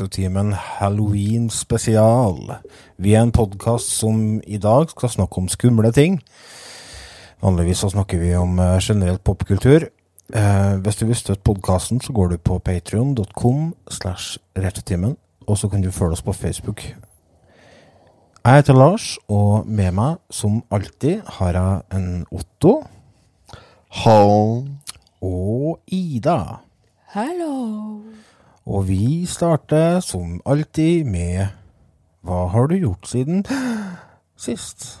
Retrotimen Halloween spesial. Vi er en podkast som i dag skal snakke om skumle ting. Vanligvis så snakker vi om eh, generelt popkultur. Eh, hvis du vil støtte podkasten, så går du på patrion.com slash retrotimen, og så kan du følge oss på Facebook. Jeg heter Lars, og med meg, som alltid, har jeg en Otto Hallo. og Ida. Hallo. Og vi starter som alltid med Hva har du gjort siden sist?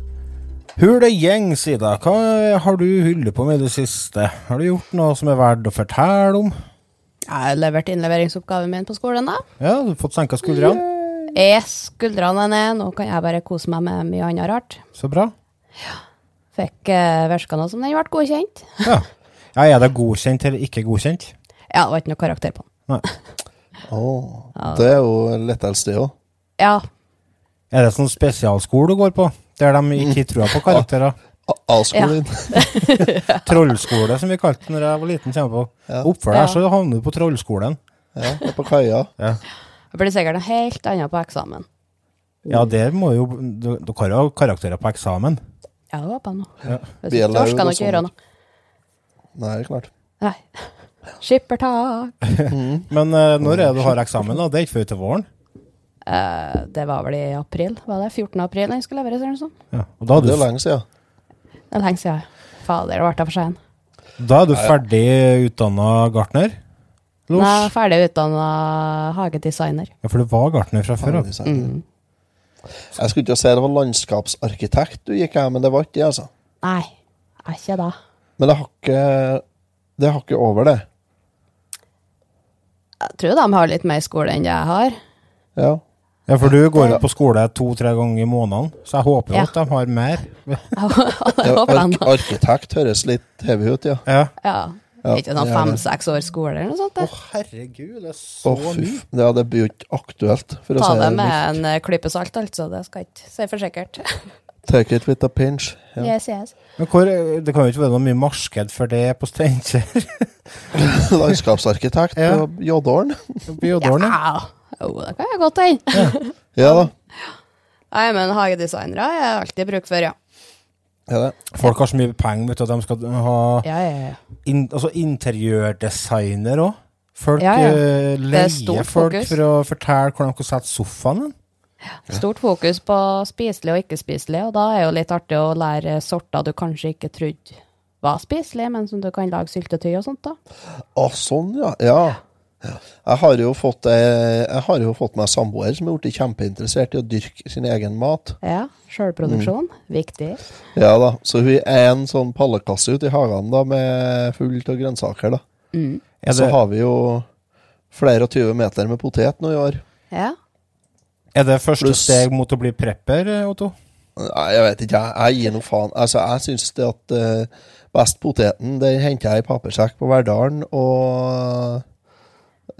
Hulegjeng, Sida. Hva har du holdt på med i det siste? Har du gjort noe som er verdt å fortelle om? Jeg har levert innleveringsoppgaven min på skolen, da. Ja, du har fått senka skuldrene? Er skuldrene ned? Nå kan jeg bare kose meg med mye annet rart. Så bra. Ja. Fikk uh, virka nå som den ble godkjent. Ja. ja, Er det godkjent eller ikke godkjent? Ja, det var ikke noe karakter på den. Nei. Å, det er jo lettelse, det òg. Ja, Er det sånn spesialskole du går på? Der de ikke tror på karakterer? A-skolen. Trollskole, som vi kalte det når jeg var liten. på. Ja. Oppfør deg, Ja. så havner du på trollskolen. Ja, på kaia. Ja. det blir sikkert noe helt annet på eksamen. Ja, der må jo du- Dere har jo karakterer på eksamen. Ja, det håper jeg nå. Ja. Hvis Vi ikke orker ikke gjøre sånn. noe. Nei, det er klart. Nei. Skippertak. Men uh, når er det du har eksamen? da? Det er ikke før til våren? Eh, det var vel i april. Var det 14. april den skulle leveres, eller noe sånt? Ja. Og da hadde Det er lenge siden. Det er lenge siden. Fader, det ble for sein. da er du ferdig utdanna gartner? Nei, Lars? er ferdig utdanna hagedesigner. Ja, for du var gartner fra før av. Mm. Jeg skulle ikke si det var landskapsarkitekt du gikk her, men det var ikke det, altså. Nei, er ikke det. Men det har ikke Det har ikke over, det. Jeg tror de har litt mer skole enn det jeg har. Ja. Ja, for du går jo på skole to-tre ganger i måneden, så jeg håper jo Ja. at de har mer. Jeg ja ark arkitekt høres litt heavy ut, ja. Ja. Ja. Ja, Ikke sånn det. fem-seks års skole eller noe sånt. Å, oh, herregud, det er så oh, mye. Ja, det blir jo ikke aktuelt, for å Ta si det med mildt. en eh, klype salt, altså. Det skal ikke si for sikkert. Take it with a pinch. Ja. Yes, yes. Men hvor, det kan jo ikke være noe mye marked for det på Steinkjer? Landskapsarkitekt. På Jådålen, ja. Ja. Jo, det kan jeg godt hende. Ja da. Nei, men hagedesignere er jeg alltid bruk for, ja. Ja, det. Folk har så mye penger vet du, at de skal ha Ja, ja, ja. in, altså interiørdesigner òg. Folk Ja, ja. eh, er leier folk fokus. for å fortelle hvordan de kan sette sofaen. Stort fokus på spiselig og ikke spiselig, og da er jo litt artig å lære sorter du kanskje ikke trodde var spiselige, men som du kan lage syltetøy og sånt da. Å, sånn, ja. Ja. Jeg har jo fått, eh, jeg har jo fått meg samboer som er blitt kjempeinteressert i å dyrke sin egen mat. Ja, selvproduksjon. Mm. Viktig. Ja da, Så hun er en sånn pallekasse ute i hagen da, med fullt av grønnsaker. da. Mm. Er Så har vi jo flere og 20 meter med potet nå i år. Ja. er det første Plus... steg mot å bli prepper, Otto? Nei, jeg vet ikke, jeg, jeg gir noe faen. Altså, Jeg syns det at uh, best poteten, den henter jeg i papirsekk på Verdalen, og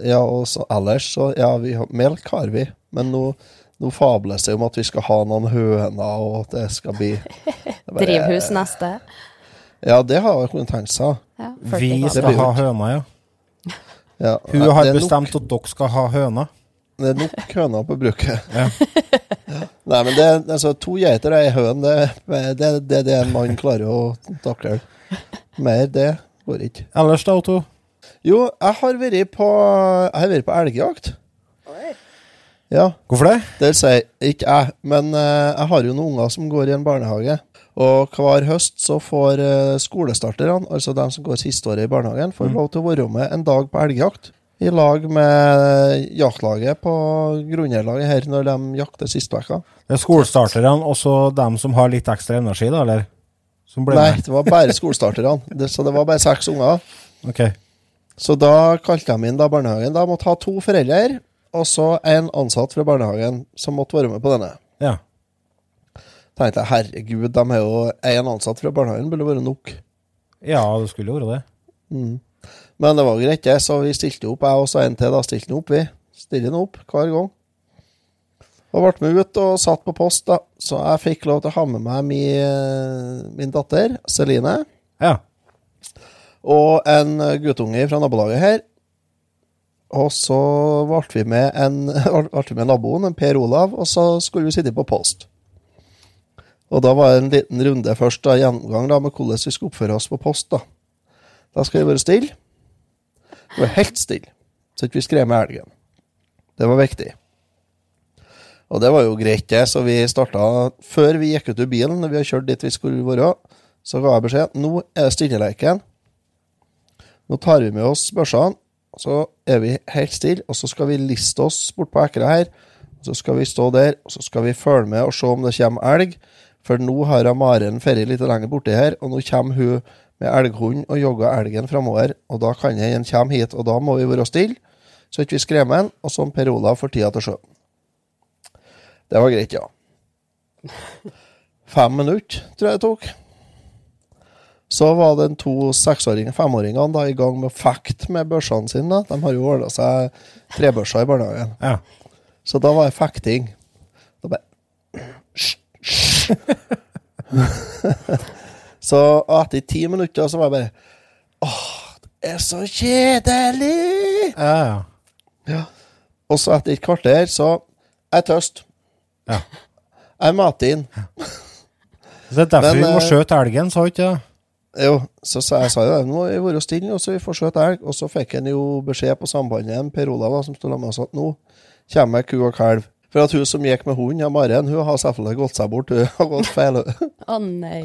Ja, og så ellers så Ja, vi har, melk har vi, men nå, nå fables det om at vi skal ha noen høner, og at det skal bli det bare- Drivhus neste. Ja, det har jeg kunnet tenke seg. Ja, Vi skal ha høner, ja. Ja, Hun har bestemt nok- at dere skal ha høna. Det er nok høner på bruket. Ja. Nei, men det, er- altså, to geiter og ei høn, det er det, det, er det en mann klarer å takle. Mer, det går ikke. Ellers da, Otto? Jo, jeg har vært på, jeg har vært på elgjakt. Ja, Hvorfor det? det vil si, ikke jeg, men eh, jeg har jo noen unger som går i en barnehage. Og hver høst så får eh, skolestarterne, altså de som går siste året i barnehagen, får lov til å være med en dag på elgjakt. I lag med jaktlaget på grunnerlaget her når de jakter siste uka. Det er skolestarterne og så dem som har litt ekstra energi, da, eller? Som ble Nei, med? det var bare skolestarterne. Så det var bare seks unger. Ok. Så da kalte de inn da barnehagen. Da måtte ha to foreldre og så en ansatt fra barnehagen som måtte være med på denne. Ja. tenkte jeg, herregud, de er jo en ansatt fra barnehagen, burde være nok. ja, det skulle jo være det. Men det var greit, det, så vi stilte opp. Jeg og så en til, da stilte opp, vi. Stiller den opp hver gang. Og ble med ut og satt på post, da. Så jeg fikk lov til å ha med meg min, min datter, Celine, Ja. Og en guttunge fra nabolaget her. Og så ble vi med en ble vi med naboen, en Per Olav, og så skulle vi sitte på post. Og da var det en liten runde først, da, gjennomgang da, med hvordan vi skulle oppføre oss på post. Da Da skal vi være stille. Vi var helt stille, så ikke vi skrev med elgen. Det var viktig. Og det var jo greit, det, så vi starta Før vi gikk ut av bilen, når vi har kjørt dit vi skulle være, så ga jeg beskjed nå er det stilleleken. Nå tar vi med oss børsene, så er vi helt stille, og så skal vi liste oss bort på ekra her. Så skal vi stå der, og så skal vi følge med og se om det kommer elg. For nå har Maren ferie litt lenger borti her, og nå kommer hun med elghund og jogger elgen framover. Og da kan den kommer hit, og da må vi være stille, så ikke vi skremmer den, og som Per Olav får tida til sjøen. Det var greit, ja. Fem minutter, tror jeg det tok. Så var den to seksåringene, femåringene da, i gang med å fekte med børsene sine. da. De har jo ordna seg trebørser i barnehagen. Ja. Så da var det fekting. Da bare Så etter ti minutter så var jeg bare Åh, det er så kjedelig! Ja, ja. Og så etter et kvarter så Jeg er tørst. Ja. Jeg er Ja. Så det er derfor Men, vi må eh, skjøte elgen, sa ikke det? Jo, så sa jeg sa jo det. Nå må vi være stille, og så vi får skjøte elg. Og så fikk han jo beskjed på sambandet, Per Olav, som sto sammen med oss, at nå kommer ku og kalv. For at hun som gikk med hund, ja, Maren, hun har selvfølgelig gått seg bort. Hun har gått feil. Å nei.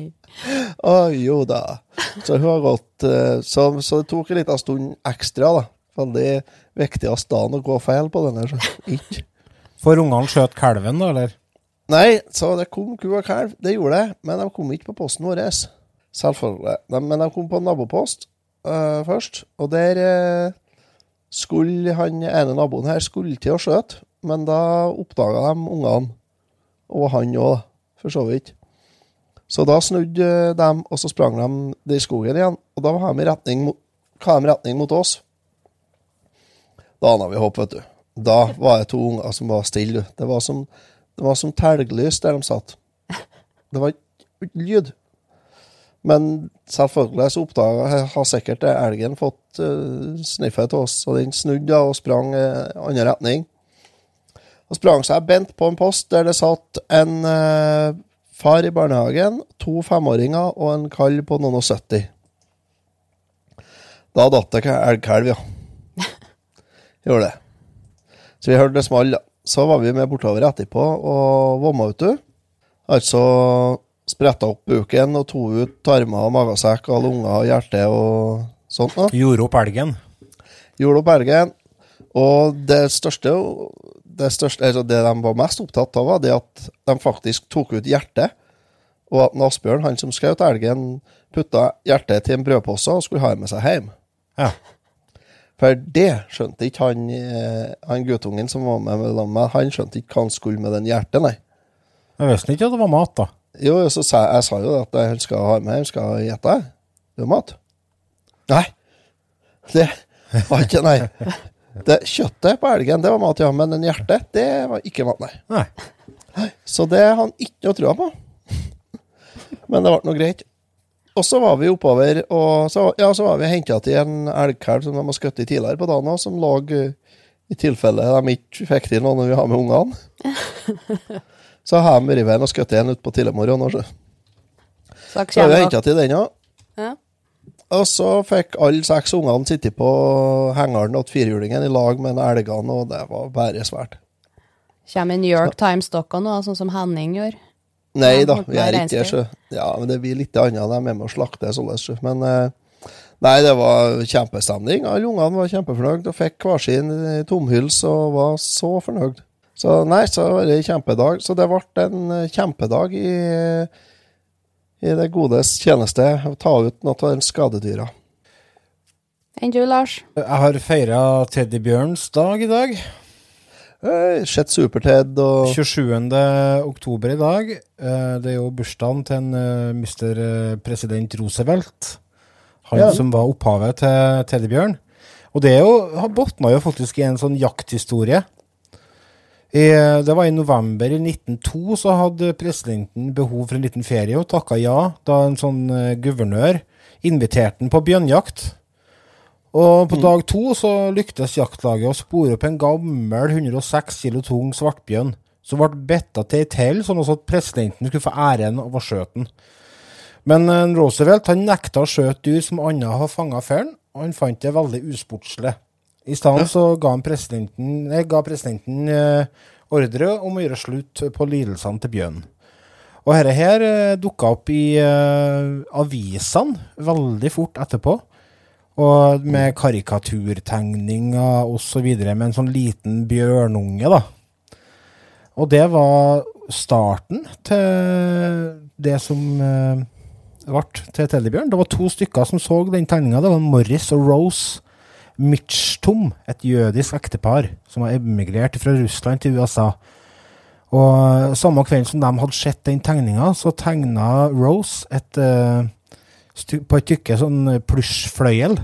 Å jo da. Så hun har gått eh, Så, så det tok en liten stund ekstra, da. Veldig viktigst dagen å gå feil på den her. Ikke. For ungene skjøt kalven, da, eller? Nei, så det kom ku og kalv. Det gjorde det, men de kom ikke på posten vår. Selvfølgelig. De, men de kom på nabopost uh, først, og der uh, skulle han ene naboen her skulle til å skjøte, men da oppdaga de ungene, og han òg, for så vidt. Så da snudde de, og så sprang de i skogen igjen, og da var de i retning mot, de retning mot oss. Da ana vi håp, vet du. Da var det to unger som var stille. Det var som, det som telglys der de satt. Det var ikke lyd. Men selvfølgelig så oppdaga har sikkert elgen fått uh, sniffet til oss, og den snudde og sprang i uh, andre retning. Og sprang seg bent på en post der det satt en uh, far i barnehagen, to femåringer og en kall på noen og 70. Da datt det elgkalv, ja. Gjorde det. Så vi hørte det small. Så var vi med bortover etterpå og vomma ut, du. Altså spretta opp buken og tok ut tarmer og magesekk og lunger og hjerte og sånt. da. Gjorde opp elgen. Gjorde opp elgen. Og det største, det største altså det de var mest opptatt av, var det at de faktisk tok ut hjertet. Og at Asbjørn, han som skjøt elgen, putta hjertet til en brødpose og skulle ha det med seg hjem. Ja. For det skjønte ikke han, eh, han guttungen som var med med. Han skjønte ikke hva han skulle med den hjertet, nei. Jeg visste ikke at det var mat, da. Jo, så sa jeg, sa jo at hun skal ha med, hun skal gjette. Det er mat. Nei. Det var ikke, nei. Det Kjøttet på elgen, det var mat, ja. Men den hjertet, det var ikke mat, nei. Nei. Så det har han ikke noe trua på. Men det ble nå greit. Og så var vi oppover, og så, ja, så var vi henta til en elgkalv som de har skutt i tidligere på dagen, som lå eh, i tilfelle de ikke fikk til noe når vi har med ungene. Så har de revet en og skutt en utpå tidlig morgen. også. Så Så har vi henta til den òg. Ja. Og så fikk alle seks ungene sitte på hengeren til firehjulingen i lag med en elgene, og det var bare svært. Kommer New York Times-dokka nå, sånn som Henning gjør. Nei da, vi er ikke det, Ja, men det blir litt annet. De er med å slakte sånn. sjø. Men eh, nei, det var kjempestemning. Alle ungene var kjempefornøyd og fikk hver sin eh, tomhyls og var så fornøyd. Så nei, så var det en kjempedag. Så det ble en eh, kjempedag i, i det godes tjeneste å ta ut noe av de skadedyra. Enn du, Lars? Jeg har feira teddybjørns dag i dag. Eh, Sett Super-Ted og 27. oktober i dag. Eh, Det er jo bursdagen til en mister president Roosevelt. Han Ja. som var opphavet til teddybjørn. Og det er jo, botna jo faktisk i en sånn jakthistorie. I, eh, det var i november i 1902 så hadde presidenten behov for en liten ferie og takka ja da en sånn eh, guvernør inviterte han på bjørnjakt. Og på dag to så lyktes jaktlaget å spore opp en gammel 106 kilo tung svartbjørn som ble bitta til et tell, sånn at presidenten skulle få æren av å skjøte den. Men eh, Roosevelt han nekta å skjøte dyr som andre har fanga før han, og han fant det veldig usportslig. I stedet så ga, presidenten, eh, ga presidenten eh, ordre om å gjøre slutt på lidelsene til bjørnen. Og dette her eh, dukka opp i eh, avisene veldig fort etterpå. Og med karikaturtegninger osv. med en sånn liten bjørnunge, da. Og det var starten til det som eh, ble til teddybjørn. Det var to stykker som så den tegninga. Det var Morris og Rose Mitchtom, et jødisk ektepar som har emigrert fra Russland til USA. Og samme kveld som de hadde sett den tegninga, så tegna Rose et, eh, på et tykke sånn plysjfløyel.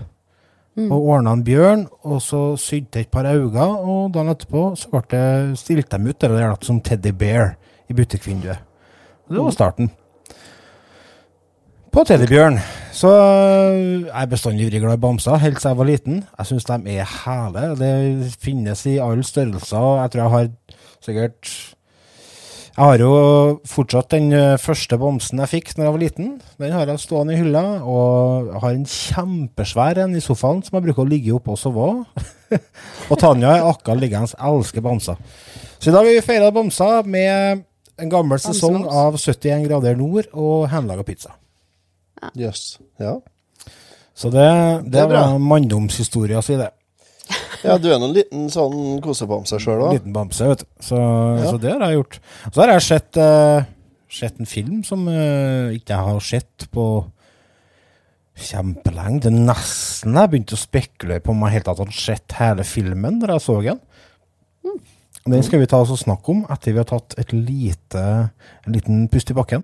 Og ordna en bjørn, og så sydde et par øyne, og dagen etterpå så ble det stilte dem ut eller der som Teddy Bear i butikkvinduet. Det var starten. På teddybjørn. Så øh, jeg er bestandig vært glad i bamser, helt siden jeg var liten. Jeg syns de er hæle. Det finnes i alle størrelser. Jeg tror jeg har sikkert Jeg har jo fortsatt den øh, første bamsen jeg fikk når jeg var liten. Den har jeg stående i hylla, og jeg har en kjempesvær en i sofaen som jeg bruker å ligge oppå og sove. og Tanja er akkurat liggende, elsker bamser. Så i dag har vi feire bamser med en gammel sesong av 71 grader nord og hjemmelaga pizza. Jøss. Ja. Så det, det, Det er bra. var manndomshistoria si, det. ja, du er nå en liten sånn kosebamse sjøl òg. Liten bamse, vet du. Så, så det har jeg gjort. Så har jeg sett, uh, sett en film som uh, ikke jeg har sett på kjempelenge. Det er nesten jeg begynte å spekulere på om jeg helt tatt hadde sett hele filmen da jeg så den. Den skal vi ta oss og snakke om etter vi har tatt et lite, en liten pust i bakken.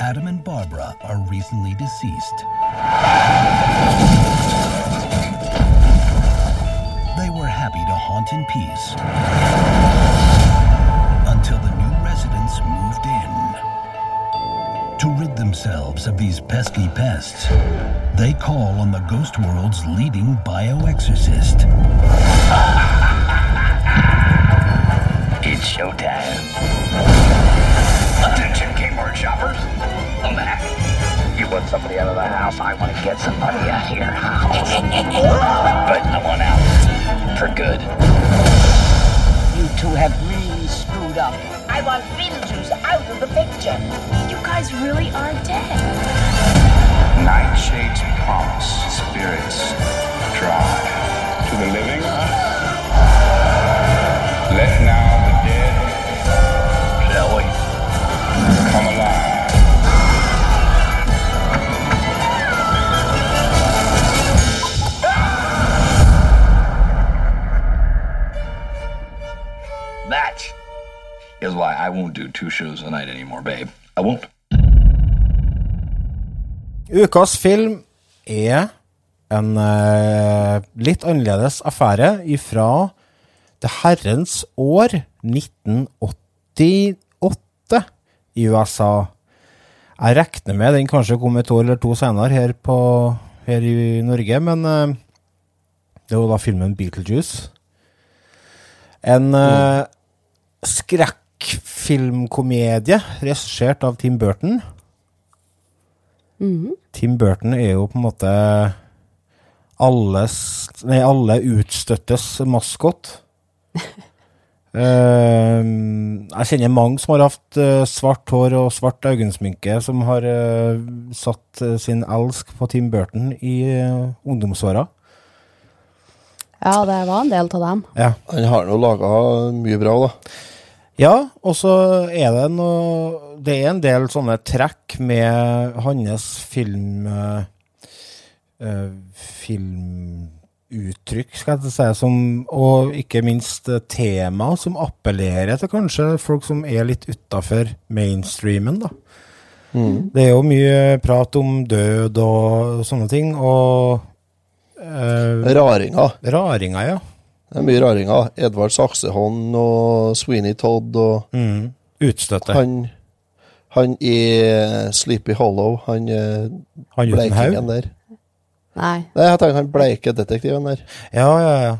Adam and Barbara are recently deceased. They were happy to haunt in peace until the new residents moved in. To rid themselves of these pesky pests, they call on the ghost world's leading bioexorcist. It's showtime. Somebody out of the house? I want to get somebody out here. but I want out. For good. You two have really screwed up. I want Beetlejuice out of the picture. You guys really are dead. Nightshade's promise. Spirits drive. To the living? Let now I won't do two shows a night anymore, babe. I won't. Ukas film er en uh, litt annerledes affære ifra det herrens år 1988 i USA. Jeg regner med den kanskje kom et år eller to senere her, på, her i Norge, men uh, det var da filmen Beetlejuice. En uh, skrekkfilmkomedie regissert av Tim Burton. Tim Burton er jo på en måte alles, nei, alle utstøttes maskot. uh, jeg kjenner mange som har hatt uh, svart hår og svart øyensminke, som har uh, satt eh, sin elsk på Tim Burton i uh, ungdomsåra. Ja, det var en del av dem. Ja. Han har nå laga mye bra, da. Ja, og så er det noe Det er en del sånne trekk med hans film eh, Filmuttrykk, skal jeg si, som, og ikke minst eh, tema som appellerer til kanskje folk som er litt utafor mainstreamen, da. Det er jo mye prat om død og sånne ting, og uh, Raringer. Raringer, ja. Det er mye raringer. Edvard Saksehånd og Sweeney Todd og Mm. Utstøtte. han, han i Sleepy Hollow, han, Han bleikingen der. Nei. Nei, jeg tenker han bleike detektiven der. Ja, ja, ja.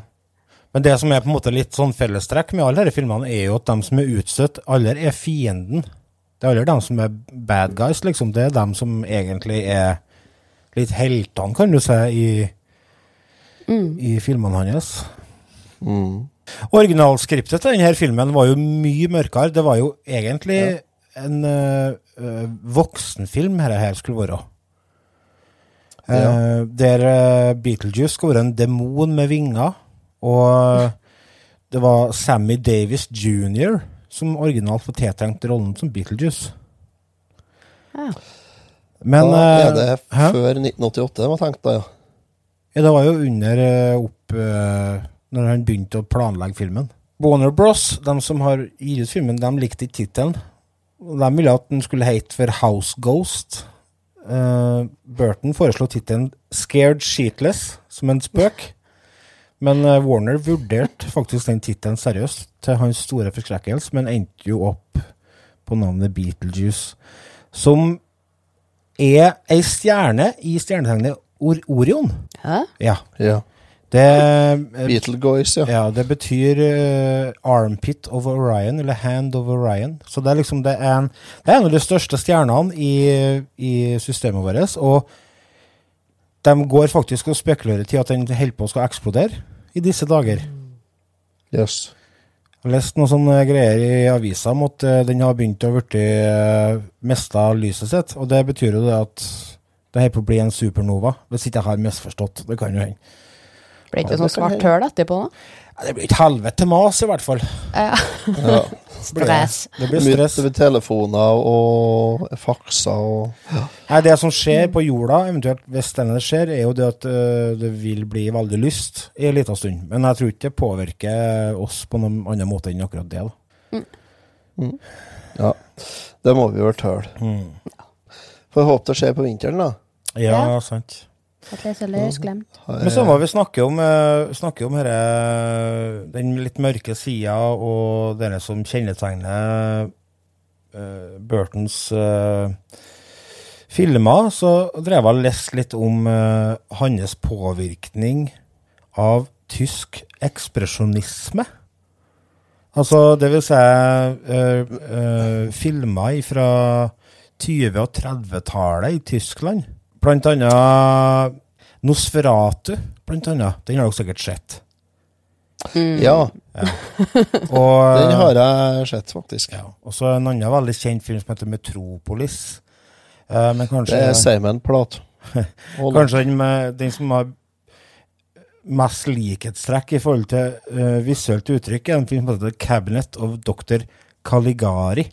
Men det som er på en måte litt sånn fellestrekk med alle disse filmene, er jo at de som er utstøtt, alle er fienden. Det er alle de som er bad guys, liksom. Det er de som egentlig er litt heltene, kan du si, i, i filmene hans. Originalskriptet til denne filmen var jo mye mørkere. Det var jo egentlig en øh, øh, voksenfilm dette her skulle være. Eh, der uh, Beetlejuice skulle være en demon med vinger. Og det var Sammy Davis jr. som originalt var tiltenkt rollen som Beetlejuice. Ja. Men da eh, er det hæ? før 1988 det var tenkt, da, ja. Ja, det var jo under opp Når han begynte å planlegge filmen. Warner Bros, de som har gitt ut filmen, de likte ikke tittelen. De ville at den skulle hete for House Ghost. Uh, Burton foreslo tittelen Scared Sheetless som en spøk. Men uh, Warner vurderte faktisk den tittelen seriøst, til hans store forskrekkelse, men endte jo opp på navnet Beetlejuice. Som er ei stjerne i stjernetegnet Or Orion. Hæ? Ja. ja. Det, eh, Beetlegoys, ja. ja, det betyr uh, armpit of Orion, eller hand of Orion. Så det er liksom det er en, det er en av de største stjernene i, i systemet vårt. Og de går faktisk og spekulerer til at den holder på å skal eksplodere i disse dager. Yes. Jeg har lest noen sånne greier i avisa om at eh, den har begynt å bli uh, mista lyset sitt. Og det betyr jo det at det holder på å bli en supernova. Hvis ikke jeg har misforstått. Det kan jo hende. Blir ikke det sånn svart høl etterpå, da? Ja, Det blir et helvete mas, i hvert fall. Ja. ja. Stress. Det blir Mye stress. over telefoner og fakser og Nei, Det som skjer på jorda, eventuelt hvis denne skjer, er jo det at øh, det vil bli veldig lyst i en liten stund. Men jeg tror ikke det påvirker oss på noen annen måte enn akkurat det. da. Ja. Det må vi vel tøle. Får håpe det skjer på vinteren, da. Ja, Ja. sant. At lese løs glemt. Men så må vi snakke om, øh, snakke om her, den litt mørke sida og det som kjennetegner uh, Burtons uh, filmer. Så drev jeg og leste litt om uh, hans påvirkning av tysk ekspresjonisme. Altså, det vil si uh, filmer fra 20- og 30-tallet i Tyskland. Blant annet Nosferatu, blant annet. Den har dere sikkert sett. Ja, Og, den har jeg sett, faktisk. ja, og så en annen veldig kjent film som heter Metropolis. Eh, men kanskje, Det er Simon Plat. Kanskje den, med, den som har mest likhetstrekk i forhold til uh, visuelt uttrykk, er en film som heter Cabinet of Dr. Caligari.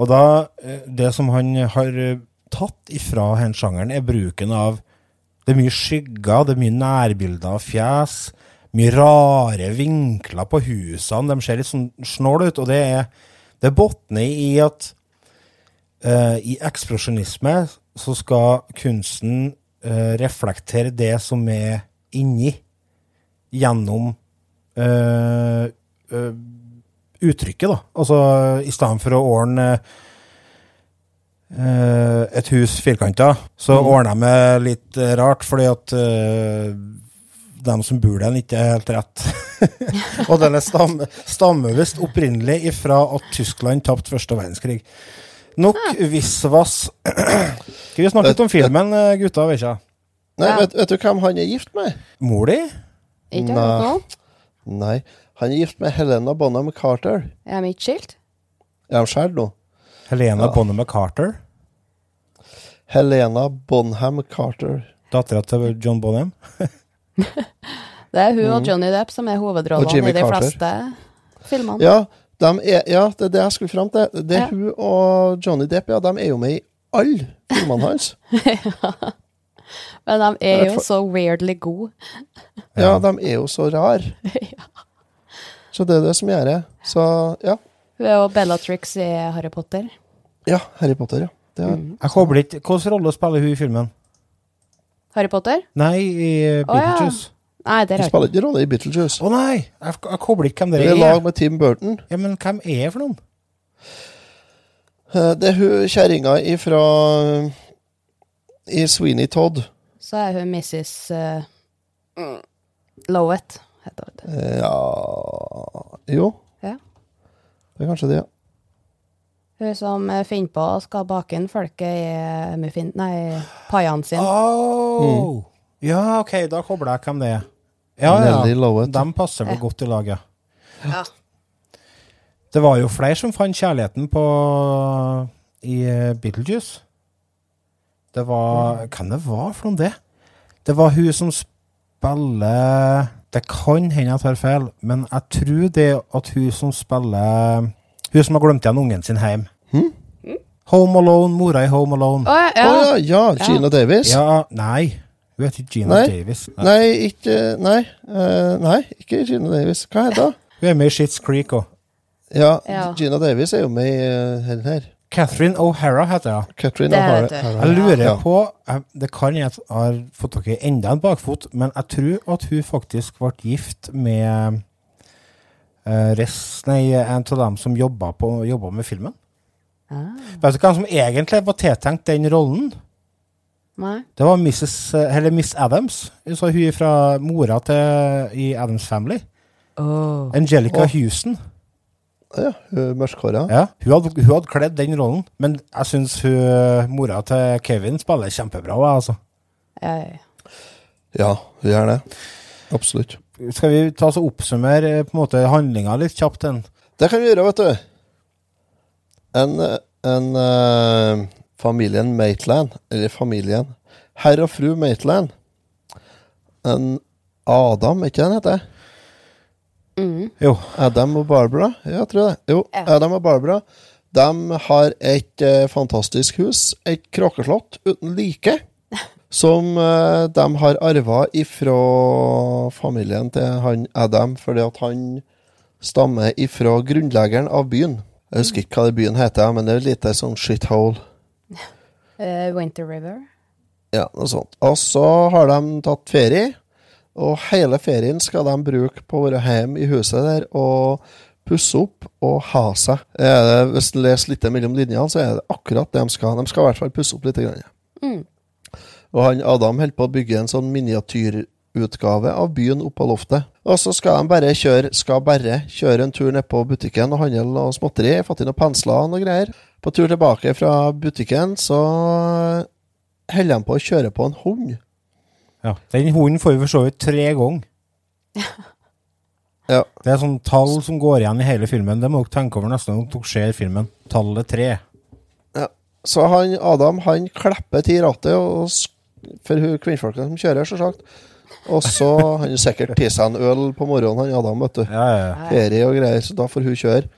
Og da, eh, det som han har eh, tatt ifra den sjangeren, er bruken av Det er mye skygger, det er mye nærbilder av fjes, mye rare vinkler på husene. De ser litt sånn snåle ut, og det er det botner i at uh, i ekspresjonisme så skal kunsten uh, reflektere det som er inni, gjennom uh, uttrykket, da. Altså i stedet for å ordne eh, et hus firkanta, så ordner jeg meg litt eh, rart, fordi at eh, dem som bor der, ikke er helt rett. og den er stam, stammer visst opprinnelig ifra at Tyskland tapte første verdenskrig. Nok visvas. Skal vi snakke litt om filmen, eh, gutta? Vet ikke. Nei, vet, vet du hvem han er gift med? Mor di? Nei. Nei, han er gift med Helena Bonham Carter. Er de ikke skilt? Er de skilt nå? Helena Ja. Bonham Carter? Helena Bonham Carter. Dattera til John Bonham? Det er hun og Johnny Depp som er hovedrollene i de Carter. fleste filmene. Ja, de er, ja, det er det jeg skulle fram til. Det er Ja. hun og Johnny Depp, ja, de er jo med i alle filmene hans. Men de er jo så weirdly gode. Ja, de er jo så rar. Så det er det som gjør det. Så ja. Hun er jo Bellatrix i Harry Potter. Ja, Harry Potter, ja. Det er, Mm. Jeg kobler ikke Hvilken rolle spiller hun i filmen? Harry Potter? Nei, i Å, ja. Beetlejuice. Nei, det Hun er spiller ikke rolle i Beetlejuice. Å nei! Jeg, jeg kobler ikke hvem Det det er i er. lag med Tim Burton. Ja, Men hvem er det for noen? Eh, Det er hun kjerringa ifra I Sweeney Todd. Så er hun Mrs. Uh, Lowett, heter hun. Eh, Ja Jo, Ja. det er kanskje det, ja. Hun som eh, finner på å skal bake inn folket i muffin... Nei, paiene sine. Oh. Ja, OK, da kobler jeg hvem det er. Ja, ja. De passer vel godt i lag, ja. Ja. Det var jo flere som fant kjærligheten på i eh, Beetlejuice. Det var Hvem det var for noe, det? Det var hun som spiller Det kan hende jeg tar feil, men jeg tror det at hun som spiller Hun som har glemt igjen ungen sin hjem. Home Alone, mora i Home Alone. Å, ja, Å ja. ja, ja, Gina Davis. Ja, nei. Hun heter Gina Nei. Davis. Nei, ikke Nei, eh, nei, ikke Gina Davis. Hva heter hun? Hun er med i Shits Creek òg. Ja, Ja. Gina Davis er jo med i uh, her. her. Catherine O'Hara heter hun. Catherine Det O'Hara. vet. O'Hara. Jeg lurer Ja. på jeg- Det kan jeg at jeg har fått tak i enda en bakfot, men jeg tror at hun faktisk ble gift med uh, rest, nei, en av dem som jobba, på, jobba med filmen. Ah, Vet du hvem som egentlig var tiltenkt den rollen? nei. Det var Mrs., eh, eller Miss Adams. Så hun fra mora til i Adams Family. Angelica oh. Houston. Ja, hun mørkhåra. Ja, hun hadde, hun hadde kledd den rollen, men jeg syns mora til Kevin spiller kjempebra. Altså. Ja, ja, ja. Ja, hun gjør det. Absolutt. Skal vi ta oss og oppsummere eh, på en måte handlinga litt kjapt? Den? Det kan vi gjøre, vet du. En, en uh, familien Maitland, eller familien Herr og fru Maitland En Adam, ikke den heter? Mm. Jo. Adam og Barbara? Ja, jeg tror det. Jo, Ja. Adam og Barbara. De har et uh, fantastisk hus, et kråkeslott uten like, som eh, de har arva ifra familien til han Adam, fordi at han stammer ifra grunnleggeren av byen. Jeg husker ikke hva byen heter, men det er et lite sånn shithole. Uh, Winter River. Ja, noe sånt. Og så har de tatt ferie, og hele ferien skal de bruke på å være hjemme i huset der og pusse opp og ha seg. Hvis du leser litt mellom linjene, så er det akkurat det de skal. De skal i hvert fall pusse opp litt. Grann. Mm. Og han Adam holder på å bygge en sånn miniatyrutgave av byen oppå loftet. Og så skal de bare kjøre, skal bare kjøre en tur ned på butikken og handle noe småtteri. Fått inn noen pensler og noe greier. På tur tilbake fra butikken så holder de på å kjøre på en hund. Ja. Den hunden får vi for så vidt tre ganger. Ja. Det er sånn tall som går igjen i hele filmen. Det må dere tenke over neste gang dere ser filmen. Tallet tre. Ja. Så han Adam han klipper til rattet og, for hun kvinnfolket som kjører, selvsagt. Og så Han sikkert tatt seg en øl på morgenen, han Adam, vet du. Ja, ja, ja. Ferie og greier, så da får hun kjøre.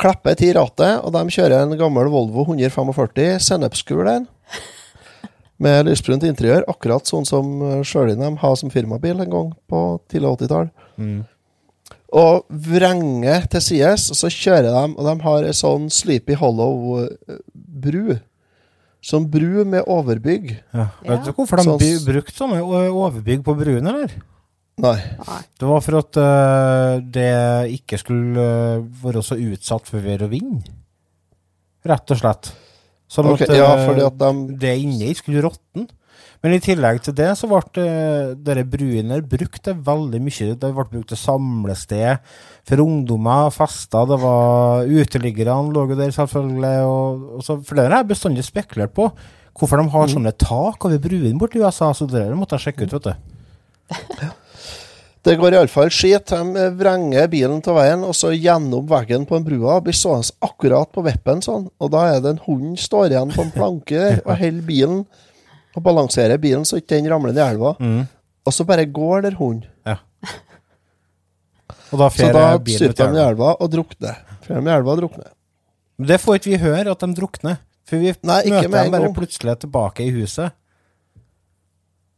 Klipper til rattet, og de kjører en gammel Volvo 145 sennepsgul en. Med lysbrunt interiør, akkurat sånn som Sjølinem har som firmabil en gang på tidlig 80-tall. Mm. Og vrenger til sides, og så kjører de, og de har ei sånn Sleepy Hollow-bru. Sånn bru med overbygg. Ja. Ja. Vet du hvorfor de Sånn by- brukte sånne overbygg på bruene, eller? Nei. Det var for at uh, det ikke skulle uh, være så utsatt for vær og vind. Rett og slett. Sånn okay, at uh, ja, fordi at de det inni skulle råtne. Men i tillegg til det så ble øh, dere bruene brukt til veldig mye. Det ble brukt til samlested for ungdommer, fester. Det var Uteliggerne lå jo der, selvfølgelig. Og, og så, for det har jeg bestandig spekulert på. Hvorfor de har sånne tak over bruene borti USA, så det der måtte jeg sjekke ut, vet du. Det går iallfall skit. De vrenger bilen til veien, og så gjennom veggen på en brua. Blir stående akkurat på vippen sånn. Og da er det en hund står igjen på en planke der og holder bilen og balanserer bilen så ikke den ramler ned i elva. Mm. Og så bare går der hunden. Og da Så da styrte styrter de i elva. elva og drukner. Fer de i elva og drukner. Men Det får ikke vi høre, at de drukner. For vi Nei, møter dem bare plutselig tilbake i huset.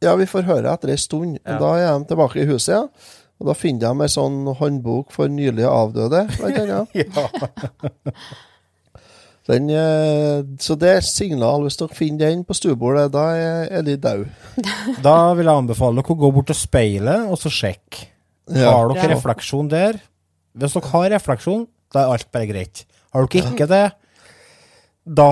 Ja, vi får høre etter ei stund. Ja. Da er de tilbake i huset, ja. Og da finner de ei sånn håndbok for nylig avdøde, blant annet. Ja. Den, eh, så det er signal. Hvis dere finner den på stuebordet, da er de døde. Da vil jeg anbefale dere å gå bort til speilet og så sjekke. Ja. Har dere Ja. refleksjon der? Hvis dere har refleksjon, da er alt bare greit. Har dere ikke det, da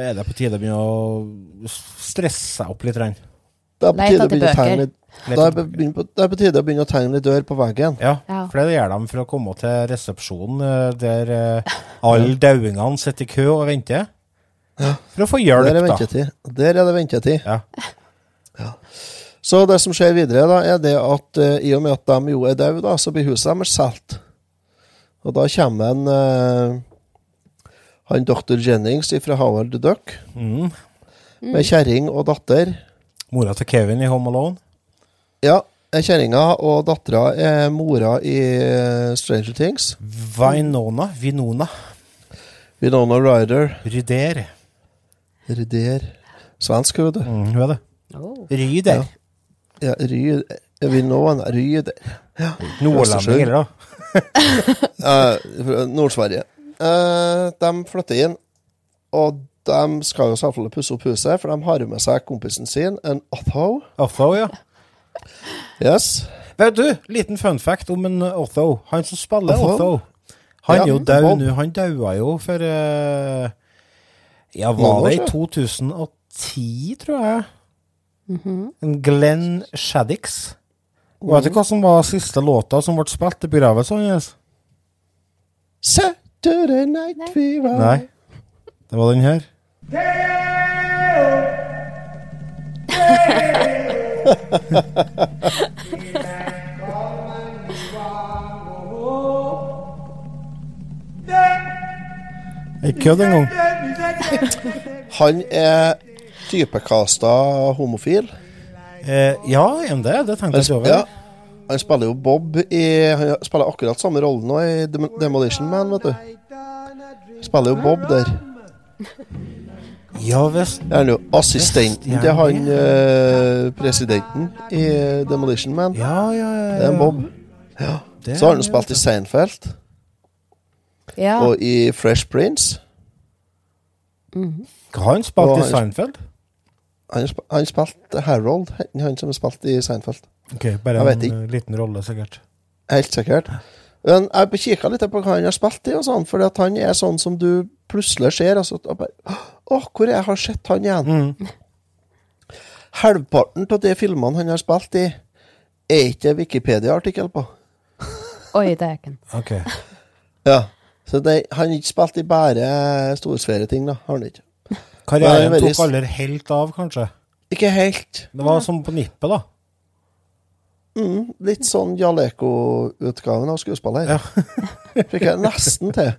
er det på tide å begynne å stresse seg opp litt. Det er på tide å begynne å tegne litt da er, det er på tide å begynne å tegne litt dør på veggen. Ja, for det gjør de for å komme til resepsjonen, eh, der eh, alle dauingene sitter i kø og venter. For å få Der er hjelp, da. Der er det ventetid. Ja. Ja. Så det som skjer videre, da, er det at uh, i og med at de jo er døde, da, så blir huset deres solgt. Og da kommer en uh, han doktor Jennings fra Howard the Duck Mm. med kjerring og datter. Mora til Kevin i Home Alone. Ja, er kjerringa og dattera er mora i eh, Stranger Things. Vinona. Vinona. Vinona Ryder. Ryder. Ryder. Svensk, vet du. Mm, hun er det. Oh. Ryder. Ja, Ryder Vinona, Ryder. Nordlending, eller da? Nord-Sverige. Uh, de flytter inn, og de skal jo selvfølgelig pusse opp huset, for de har med seg kompisen sin, en Otho. Otho, ja. Yes. Vet du, liten fun fact om en Otho. Han som spiller Otho? Otho. Han Ja, er jo Bob. nå. Han daua jo for uh, Ja, var det i 2010, tror jeg? En Glenn Shaddix. Mm. vet du hva som var siste låta som ble spilt i begravelsen hans? Saturday Night Fever. Nei, det var den her. Ikke kødd engang. Han er typekasta homofil. Eh, ja, er det? Det tenkte jeg ikke over. Ja. Han spiller jo Bob i Han spiller akkurat samme rolle nå i Demolition Man, vet du. Spiller jo Bob der. Ja visst. Er han jo assistenten Visst, til ja, han eh, presidenten i Demolition Man. Ja, ja, ja. Det er en Bob. Det Så har han er- spilt i Seinfeld Ja. og i Fresh Prince. Hva har han spilt Og i Seinfeld? Han, sp han spilte Harold, han- han som har spilt i Seinfeld. Ok, bare en eh, liten rolle, sikkert. Helt sikkert. Men jeg kikka litt på hva han har spilt i, og sånn, for han er sånn som du plutselig ser. Altså, bare, Å, hvor er jeg har sett han igjen? Mm. Halvparten av de filmene han har spilt i, er ikke Wikipedia-artikkel på. Oi, dæken. Ok. Ja. Så det, han har ikke spilt i bare storsfæreting, da. Har han ikke. Karrieren tok aldri helt av, kanskje. Ikke helt. Det var som på nippet, da. Mm, litt sånn Jaleko-utgaven av skuespiller. Ja. Fikk jeg nesten til.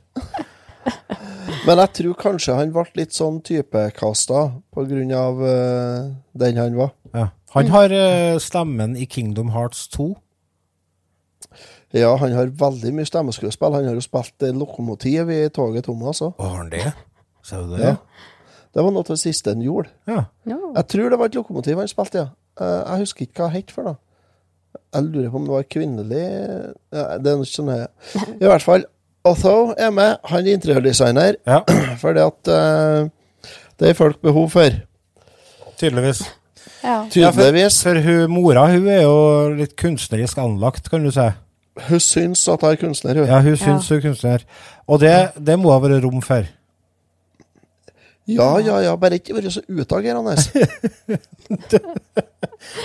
Men jeg tror kanskje han ble litt sånn typekasta på grunn av eh, den han var. Ja. Han har uh, stemmen i Kingdom Hearts 2. Ja, han har veldig mye stemmeskuespill. Han har jo spilt uh, lokomotiv i toget Thomas òg. Å, har han det? Sa du det? Ja. Det var noe av det siste han gjorde. Ja. Ja. Jeg tror det var et lokomotiv han spilte, ja. Uh, Jeg husker ikke hva det het for, da. Jeg lurer på om det var kvinnelig ja, Det er noe sånn her. I hvert fall, Otho er med. Han er interiørdesigner. ja. Fordi at eh, det er folk behov for. Tydeligvis. Ja. Ja, for, for hun, mora hun er jo litt kunstnerisk anlagt, kan du si. Hun syns at hun er kunstner, hun. Ja, hun syns hun er kunstner. Og det, det må ha vært rom for. Ja, ja, ja. Bare ikke være så utagerende.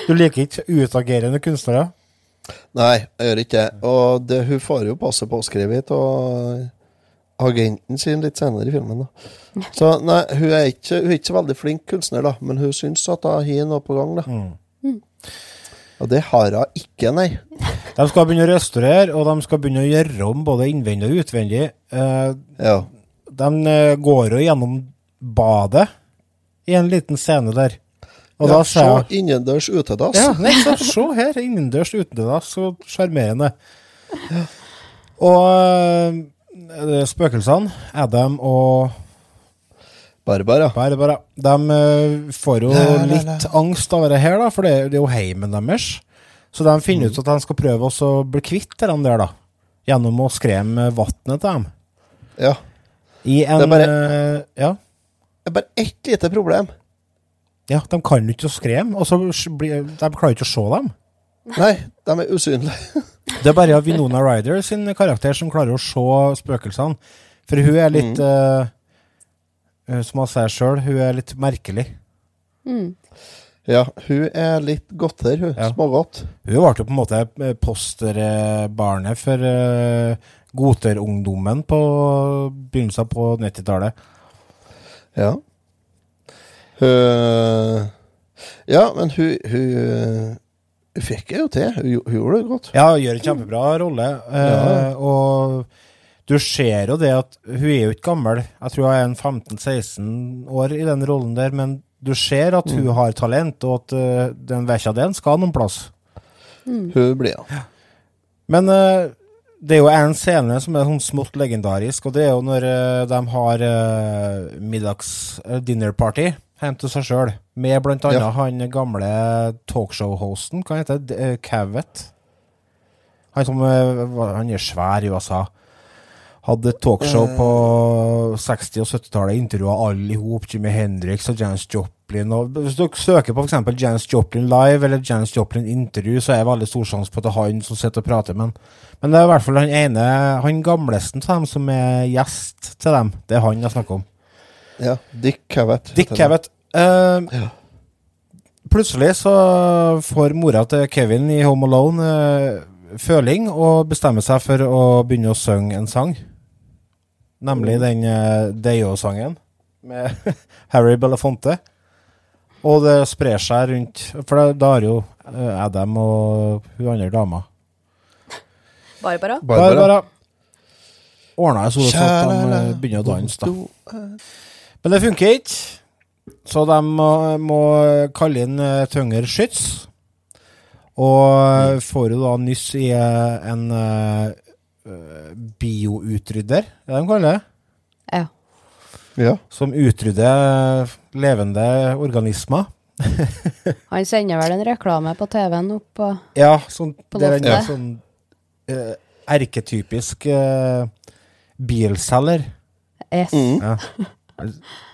Du liker ikke utagerende kunstnere? Nei, jeg gjør ikke det. Og det, hun får jo passe påskrevet av agenten sin litt senere i filmen. da. Så nei, hun er ikke, hun er ikke så veldig flink kunstner, da, men hun syns at hun har noe på gang. da. Mm. Og det har hun ikke, nei. De skal begynne å restaurere, og de skal begynne å gjøre om både innvendig og utvendig. Eh, Ja. de eh, går jo gjennom badet i en liten scene der. Og ja, da sa jeg Se innendørs utedass. Ja, så, se her, innendørs utedass, så sjarmerende. Og eh, spøkelsene, Adam og Barbara. Barbara, de eh, får jo La, la, la. litt angst av det her, da, for det, er- jo heimen deres. Så de finner ut at de skal prøve å bli kvitt de der, da. Gjennom å skremme vannet til dem. Ja. I en Det er bare- uh, Ja. Det er bare ett lite problem. Ja, de kan jo ikke skremme, og så blir de klarer ikke å se dem. Nei, de er usynlige. Det er bare Vinona Ryder sin karakter som klarer å se spøkelsene. For hun er litt Mm. eh, eh, Som hun sier sjøl, hun er litt merkelig. Mm. Ja, hun er litt godter, hun. Ja. Smågodt. Hun ble jo på en måte eh, posterbarnet for uh, goterungdommen på begynnelsen på 90-tallet. Ja. Hun Ja, men hun Hun, hun fikk det jo til. Hun, hun gjorde det godt. Ja, hun gjør en kjempebra rolle. Uh, Ja. Og du ser jo det at hun er jo ikke gammel. Jeg tror hun er en 15-16 år i den rollen der, men du ser at hun Mm. har talent, og at uh, den vekka den skal noen plass. Hun blir ja. Men uh, det er jo en scene som er sånn smått legendarisk, og det er jo når de har uh, hjemme til seg sjøl, med blant annet Ja. han gamle talkshow-hosten, hva heter det, Cavett? Han som eh, han er svær i USA. Hadde talkshow på 60- og 70-tallet, intervjua alle i hop, Jimmy Hendrix og Janis Joplin. Og hvis dere søker på f.eks. Janis Joplin live eller Janis Joplin intervju, så er det veldig stor sjanse på at det er han som sitter og prater med han. Men det er i hvert fall han ene, han gamlesten av dem som er gjest til dem. Det er han jeg snakker om. ja. Dick Cavett. Dick Kevett. Cavett. Eh, Ja. Plutselig så får mora til Kevin i Home Alone eh, føling og bestemmer seg for å begynne å synge en sang. Nemlig den uh, Deyo-sangen med Harry Belafonte. Og det sprer seg rundt For da, har jo Adam og hun andre dama Barbara? Bare, Barbara. bare ordna jeg så sånn at de begynner å danse, da. Men det funker ikke. Så de må, må kalle inn uh, tyngre skyts. Og får jo da nyss i eh, en eh, eh, bioutrydder, er det de kaller det? Ja. Ja. Som utrydder levende organismer. Han sender vel en reklame på TV-en opp på Ja, sånn, På det er en sånn uh, erketypisk uh, bilselger. Yes. Mm. Ja.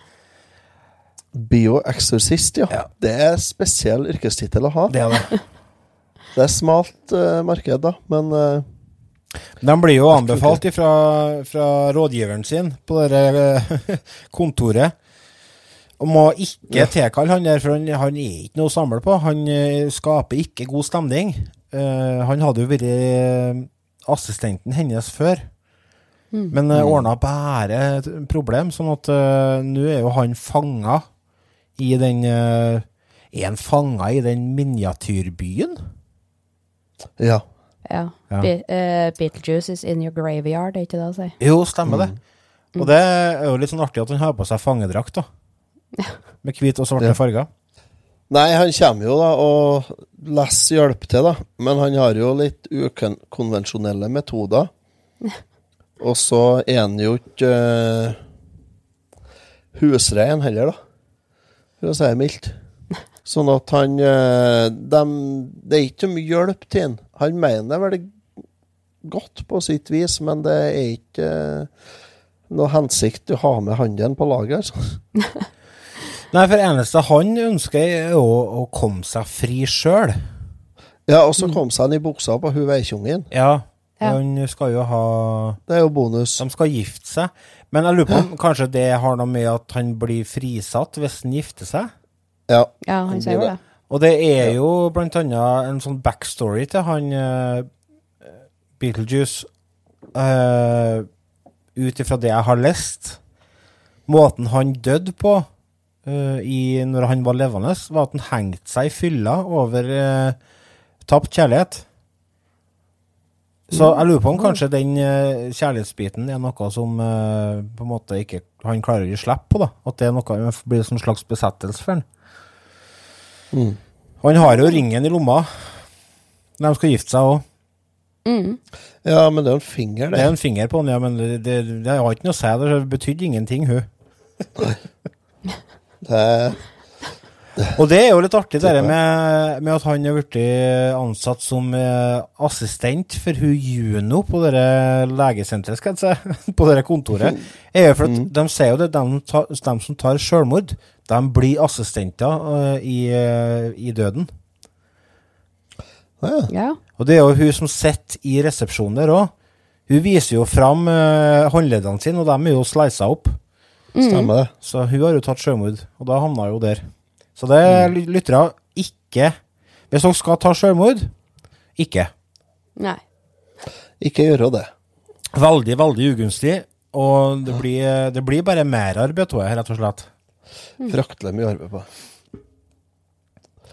Bioeksorsist, ja. Ja. Det er spesiell yrkestittel å ha. Det er det. Det er smalt uh, marked, da, men uh, De blir jo anbefalt fra, fra rådgiveren sin på det uh, kontoret. Og må ikke Ja. tilkalle han der, for han, han er ikke noe å samle på. Han skaper ikke god stemning. Han hadde jo vært assistenten hennes før. Men uh, ordna bare problem, sånn at uh, nå er jo han fanga i den eh, Er han fanga i den miniatyrbyen? ja. Ja. Ja. Be uh, Beetlejuice is in your graveyard, er ikke det å si? Jo, stemmer det. Og det er jo litt sånn artig at han har på seg fangedrakt, da. Med hvit og svarte Ja. farger. Nei, han kommer jo da og Les hjelper til, da. Men han har jo litt ukonvensjonelle metoder. Og så er han jo ikke uh, husrein heller, da. For å si det mildt. Sånn at han de, Det er ikke mye hjelp til han. Han mener vel godt på sitt vis, men det er ikke eh, noe hensikt å ha med handelen på laget. Altså. Nei, for eneste han ønsker, er jo å komme seg fri sjøl. Ja, og så kom seg han i buksa på hun veikjungen. Ja, Ja. han skal jo ha Det er jo bonus. De skal gifte seg. Men jeg lurer på om kanskje det har noe med at han blir frisatt hvis han gifter seg? Ja. Ja, han sier jo det. Og det er jo blant annet en sånn backstory til han uh, Beetlejuice. uh, ut ifra det jeg har lest Måten han døde på uh, i, når han var levende, var at han hengte seg i fylla over uh, tapt kjærlighet. Så jeg lurer på om kanskje den eh, kjærlighetsbiten er noe som eh, på en måte ikke han klarer å gi slipp på. da At det er noe blir en slags besettelse for han. Mm. Han har jo ringen i lomma når de skal gifte seg òg. Mm. Ja, men det er en finger, Det det. er en finger på den, ja, men det, det, det har ikke noe å si. Det betydde ingenting, hun. det Og det er jo litt artig, det med, med at han er blitt ansatt som eh, assistent for hun Juno på det legesenteret, skal jeg si, på det kontoret. Er jo for at De sier jo det, de, de som tar selvmord, de blir assistenter eh, i, eh, i døden. ja. Ja. Og det er jo hun som sitter i resepsjonen der òg. Hun viser jo fram uh, håndleddene sine, og de er jo slisa opp. Stemmer det. Så hun har jo tatt selvmord, og da havna hun jo der. Så det mm. lyttere ikke Hvis dere skal ta selvmord, ikke. Nei. Ikke gjøre det. Veldig, veldig ugunstig. Og det blir, det blir bare merarbeid, tror jeg, rett og slett. Fraktelig mye arbeid på.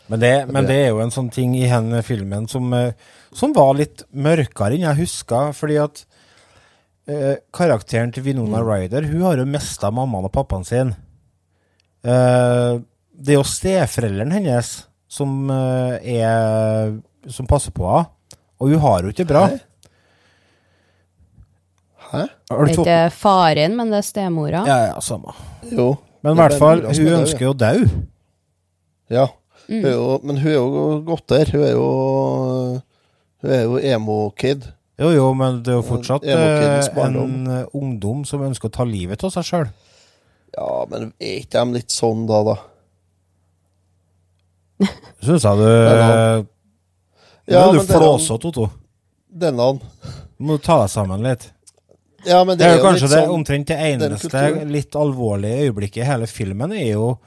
Men det, men det er jo en sånn ting i denne filmen som, eh, som var litt mørkere enn jeg huska, fordi at eh, karakteren til Vinona Ryder Hun har jo mista mammaen og pappaen sin. Eh, det er jo steforelderen hennes som eh, er Som passer på henne, og hun har jo ikke det bra. Hæ? Hæ? Det er ikke faren, men det er stemora. Ja, ja, samme. Jo. Men i er hvert fall, er hun ønsker jo å dø. Ja. Hun er jo, men hun er jo godt der. Hun er jo Hun er jo emo-kid. Jo, jo, men det er jo fortsatt eh, en eh, ungdom som ønsker å ta livet av seg sjøl. Ja, men er ikke de litt sånn da, da? Syns jeg du Ja, Nå er du men det er flåsete, Otto. Denne må du ta deg sammen litt. Ja, men Det er jo kanskje litt det sånn- omtrent det eneste litt alvorlige øyeblikket i hele filmen, er jo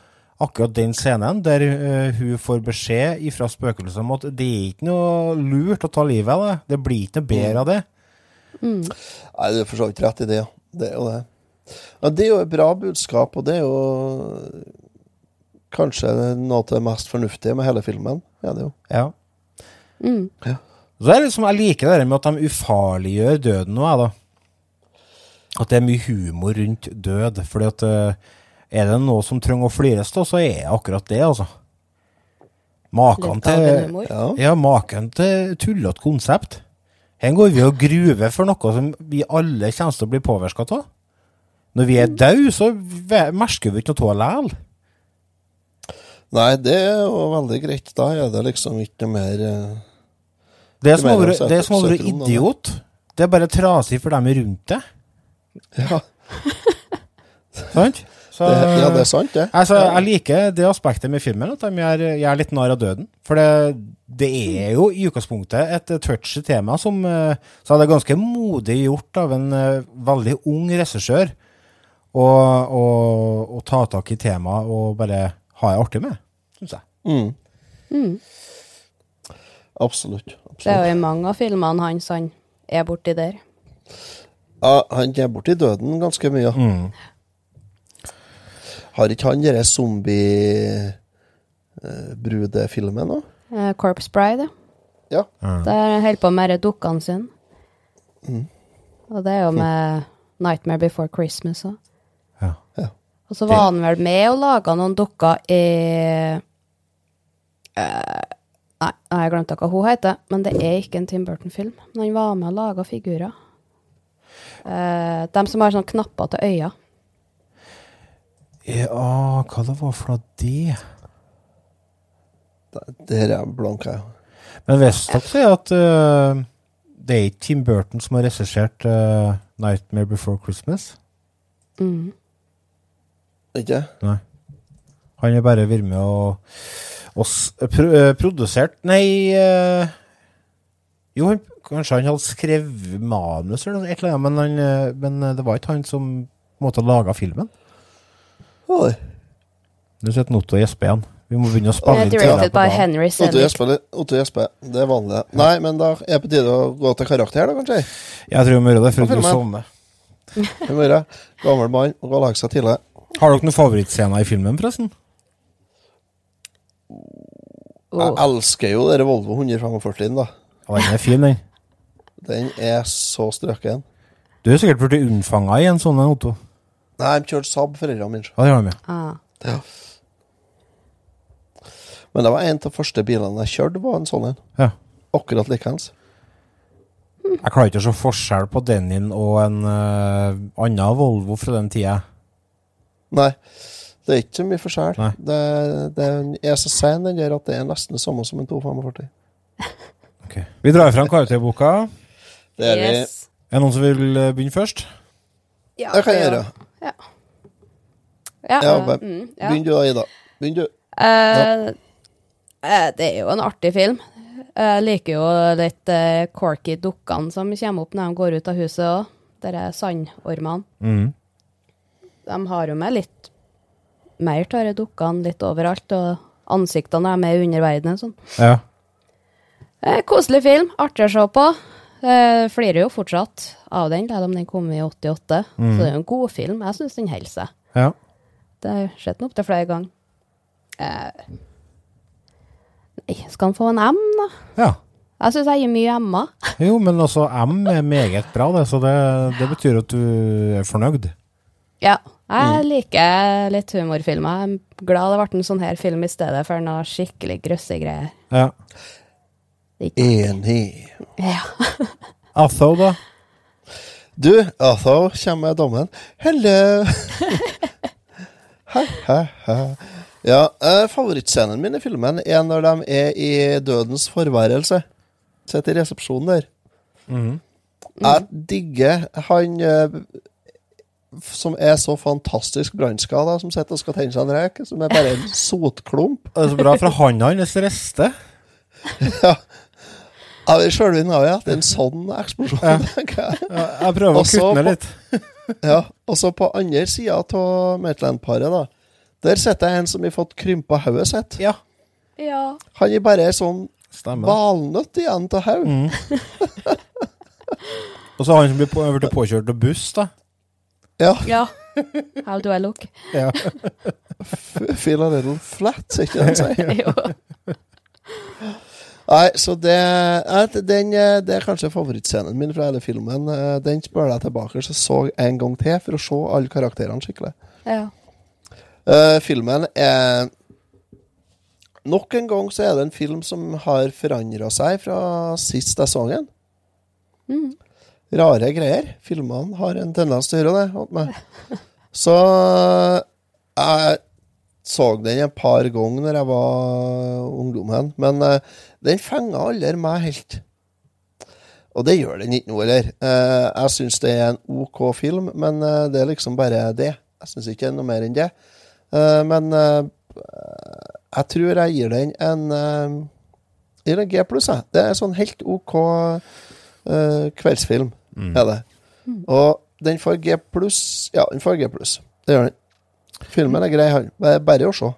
akkurat den scenen der uh, hun får beskjed ifra spøkelset om at det er ikke noe lurt å ta livet av det. Det blir ikke noe bedre av det. Nei, du er for så vidt rett i det. Det er jo det. Ja, det er jo et bra budskap, og det er jo kanskje noe av det mest fornuftige med hele filmen. Ja, det er jo. Ja. Mm. Ja. Så er liksom, Jeg liker det der med at de ufarliggjør døden nå, jeg, da. At det er mye humor rundt død. fordi at eh, er det noe som trenger å flires så er det akkurat det, altså. Maken til. Ja. Ja, maken til tullete konsept. Her går vi og gruver for noe som vi alle kommer til å bli påvirka av. Når vi er døde, så mersker merker vi ikke noe av det likevel. Nei, det er jo veldig greit. Da er det liksom ikke mer eh, Det som har vært idiot, det er bare trasig for dem rundt deg. Ja, Sant? Så, det, ja, det er sant, det. Altså, jeg liker det aspektet med filmen, at de gjør, gjør litt narr av døden. For det, det er jo i utgangspunktet et eh, touchy tema som eh, Så det er ganske modig gjort av en veldig ung regissør å ta tak i temaet og bare ha jeg artig med, syns jeg. Mm. Mm. Absolutt. Det er jo i mange av filmene hans han er borti der. Ja, han er borti døden ganske mye. Mm. Har ikke han denne zombie-brudefilmen òg? Eh, Corpse Bride, Ja. Der holder på med dukkene sine. Mm. Og det er jo med Nightmare Before Christmas òg. Ja. Ja. Og så var han vel med og laga noen dukker i eh, Nei, jeg glemte glemt hva hun heter, men det er ikke en Tim Burton-film. Men han var med og laga figurer. Eh, de som har sånne knapper til øya. Ja, hva det var for noe det? Der er blank, jeg. Men visste dere det at uh, det er ikke Tim Burton som har regissert uh, 'Nightmare Before Christmas'? Mm. Ikke? Nei. Han har bare vært med og, og s- pro, eh, produsert Nei øh, Jo, han, kanskje han hadde skrevet manus eller noe, eller annet, men, han, eh, men eh, det var ikke han som måtte laga filmen. Oi. Du sitter Otto og gjesper igjen. Vi må begynne å spille Eh, inn directed by. Henry Otto Jesper, det er vanlig. Nei, men da er det på tide å gå til karakter, da, kanskje? Jeg tror vi må gjøre det før du sovner. Må gammel mann og gå og legge seg tidlig. Har dere noen favorittscener i filmen, forresten? Jeg elsker jo dere Volvo 145, da. Ja, den er fin, den. Den er så strøken. Du er sikkert blitt unnfanga i en sånn Otto. Nei, de kjørte Saab, foreldrene mine. Ja, det har de. Ah. Ja. Men det var en av de første bilene jeg kjørte, var en sånn en. Ja. Akkurat likeens. Jeg klarer ikke å se forskjell på den din og en uh, annen Volvo fra den tida. Nei, det er ikke så mye forskjell. Det, det er så sen den der at det er nesten det samme som en 245. Vi drar fram karakterboka. Det er vi. Er det noen som vil eh, begynne først? Ja, Det kan jeg gjøre. Ja, Ja, ja, mm, ja. Begynn du da, Ida. Begynn du. Eh, uh, det er jo en artig film. Jeg liker jo litt uh, corky dukkene som kommer opp når de går ut av huset òg. Disse sandormene. Mm. De har jo med litt mer av de dukkene litt overalt, og ansiktene er med under verden og sånn. Ja. Eh, koselig film, artig å se på. Eh, flirer jo fortsatt av den, selv om den kom i 88. Mm. Så det er jo en god film. Jeg syns den holder seg. ja. Det har skjedd opptil flere ganger. Eh, nei, skal han få en M, da? ja. Jeg syns jeg gir mye M-er. Jo, men også M er meget bra, det, så det, det betyr at du er fornøyd. Ja, jeg liker litt humorfilmer. Jeg er glad det ble en sånn her film i stedet for noe skikkelig grøsse greier. Ja. Enig. Ja. Atho, da? Du, Atho, kommer med dommen. Hello! ha, ha, ha. Ja, eh, favorittscenen min i filmen er når de er i dødens forværelse. Sitter i resepsjonen der. Jeg digger han eh, som er så fantastisk brannskada, som sitter og skal tenne seg en rek, som er bare en sotklump. Det er så bra, fra hånda hans rister. ja. Ja, Sjølve at det er en sånn eksplosjon. Ja. jeg. Ja, jeg prøver å kutte ned litt. Ja, og så på andre sida av Maitland-paret, da. Der sitter en som har fått krympa hodet sitt. Ja. ja. Han er bare sånn valnøtt igjen av hode. Og så han som blir på, blitt påkjørt av buss, da. Ja. Ja. How do I look? Ja. Feel a little flat, ikke ikke den sier. Nei, så det, nei, den, eh, det er kanskje favorittscenen min fra hele filmen. Eh, Den spør jeg tilbake så så en gang til for å se alle karakterene skikkelig. Ja. Uh, filmen er Nok en gang så er det en film som har forandra seg fra sist jeg så den. Rare greier. Filmene har en tendens til å gjøre det. Så jeg så den et par ganger når jeg var ungdommen, men eh, den fenga aldri meg helt. Og det gjør den ikke nå heller. Eh, jeg syns det er en OK film, men eh, det er liksom bare det. Jeg syns ikke det er noe mer enn det. Men jeg tror jeg gir den en G pluss, jeg. Det er sånn helt OK eh, kveldsfilm, er det. Og den får G pluss. Ja, den får G pluss. Det gjør den. Filmen er grei, han. Det er bare å se.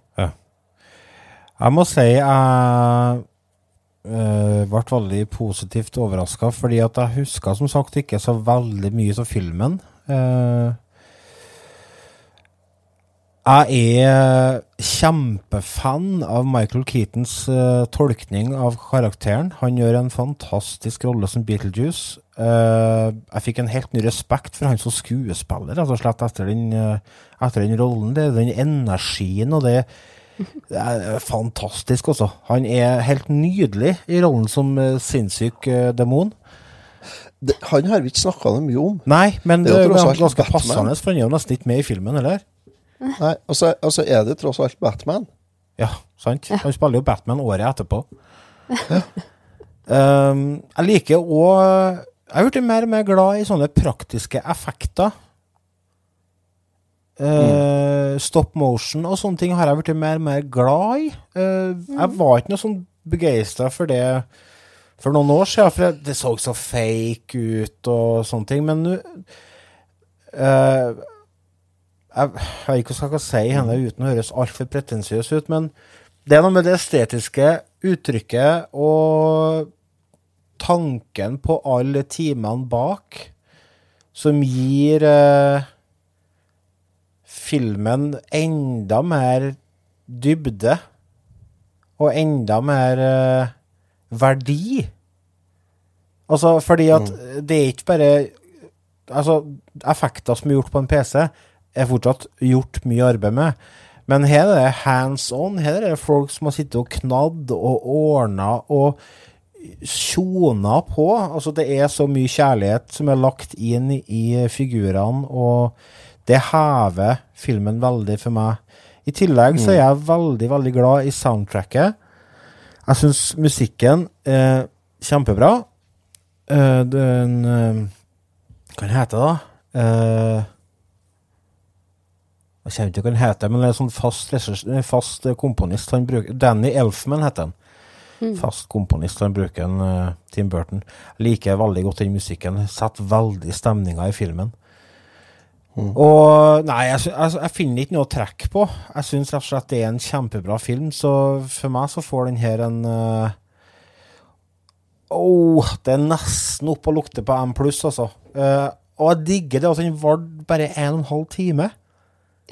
Jeg må si jeg uh, ble veldig positivt overraska, fordi at jeg huska som sagt ikke så veldig mye av filmen. Uh, jeg er kjempefan av Michael Keatons uh, tolkning av karakteren. Han gjør en fantastisk rolle som Beetlejuice. Eh, jeg fikk en helt ny respekt for han som skuespiller, rett og slett etter den, eh, etter den rollen. Det er den energien og det det er fantastisk, også. Han er helt nydelig i rollen som eh, sinnssyk eh, demon. Det, han har vi ikke snakka mye om. Nei, men Det det er er jo tross alt ganske Batman. passende, for han er jo nesten ikke med i filmen heller. Nei, Og så og så er det tross alt Batman. Ja, sant? Han spiller jo Batman året etterpå. um, jeg liker òg Jeg har blitt mer og mer glad i sånne praktiske effekter. Eh, Stop motion og sånne ting har jeg blitt mer og mer glad i. Eh, Jeg var ikke noe sånn begeistra for det for noen år siden, for det, så så fake ut og sånne ting, men nå uh, jeg, jeg vet ikke hva jeg skal si henne uten å høres altfor pretensiøs ut, men det er noe med det estetiske uttrykket og tanken på alle timene bak som gir eh, filmen enda mer dybde og enda mer eh, verdi. Altså, fordi at det er ikke bare Altså, effekter som er gjort på en PC, er fortsatt gjort mye arbeid med. Men her er det hands on. Her er det folk som har sittet og knadd og ordna og tjona på. Altså, det er så mye kjærlighet som er lagt inn i figurene, og det hever filmen veldig for meg. I tillegg så er jeg veldig, veldig glad i soundtracket. Jeg syns musikken er kjempebra. Eh, den eh, Hva heter det, da? Eh, jeg kjenner ikke hva den heter, men det er sånn fast, fast komponist. Han bruker, Danny Elfman heter han. Fast komponist. Han bruker en uh, Tim Burton. Liker veldig godt den musikken. Setter veldig stemninga i filmen. Og Nei, jeg, altså, jeg finner ikke noe å trekke på. Jeg syns rett og slett det er en kjempebra film, så for meg så får den her en uh, Åh, det er nesten opp og lukter på M pluss, altså. Uh, og jeg digger det at den varte bare en og en halv time.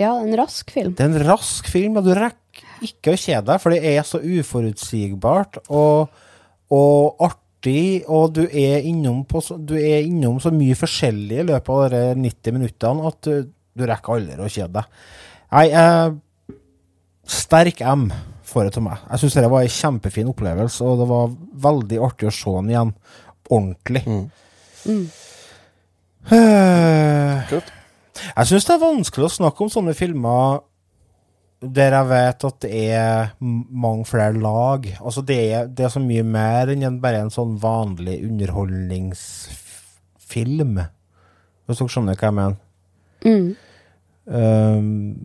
Ja, en rask film. Det er en rask film, og du rekker ikke å kjede deg, for det er så uforutsigbart og, og artig, og du er, innom på, du er innom så mye forskjellig i løpet av de 90 minuttene at du, du rekker aldri å kjede deg. Nei, eh, sterk M får det til meg. Jeg syns det var en kjempefin opplevelse, og det var veldig artig å se den igjen ordentlig. Mm. Kult. jeg syns det er vanskelig å snakke om sånne filmer der jeg vet at det er mange flere lag. Altså det er, det er så mye mer enn bare en sånn vanlig underholdningsfilm. Hvis dere skjønner hva jeg mener. Mm. Um,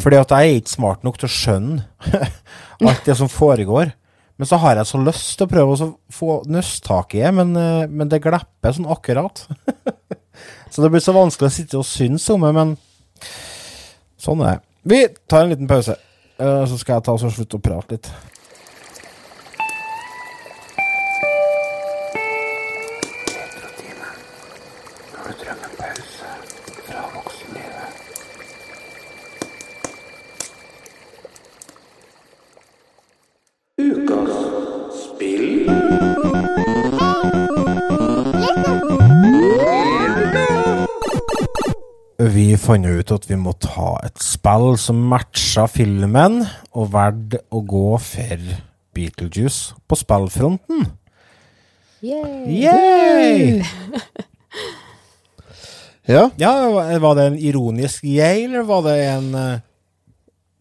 Fordi at jeg er ikke smart nok til å skjønne alt det som foregår. Men så har jeg så lyst til å prøve å få nøsttak i det, men, eh, men det glepper sånn akkurat. så det blir så vanskelig å sitte og synes om det, men sånn er det. Vi tar en liten pause, eh, så skal jeg ta oss og slutte å prate litt. Vi fant ut at vi må ta et spill som matcha filmen, og valgte å gå for Beetlejuice på spillfronten. Yay! Ja. Ja, var det en ironisk yay, eller var det en uh...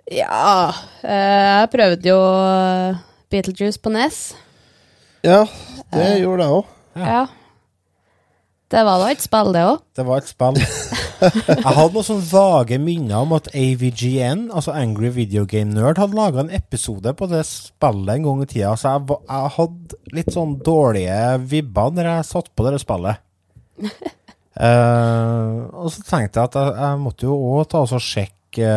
Ja, eh, jeg prøvde jo eh, Beetlejuice på NES. ja, det gjorde jeg òg. Ja. Det var da et spill, det òg. Det var et spill. Jeg hadde noen sånne vage minner om at AVGN, altså Angry Video Game Nerd, hadde laga en episode på det spillet en gang i tida. Så jeg, jeg hadde litt sånn dårlige vibber når jeg satt på det spillet. uh, og så tenkte jeg at jeg, jeg måtte jo òg ta og sjekke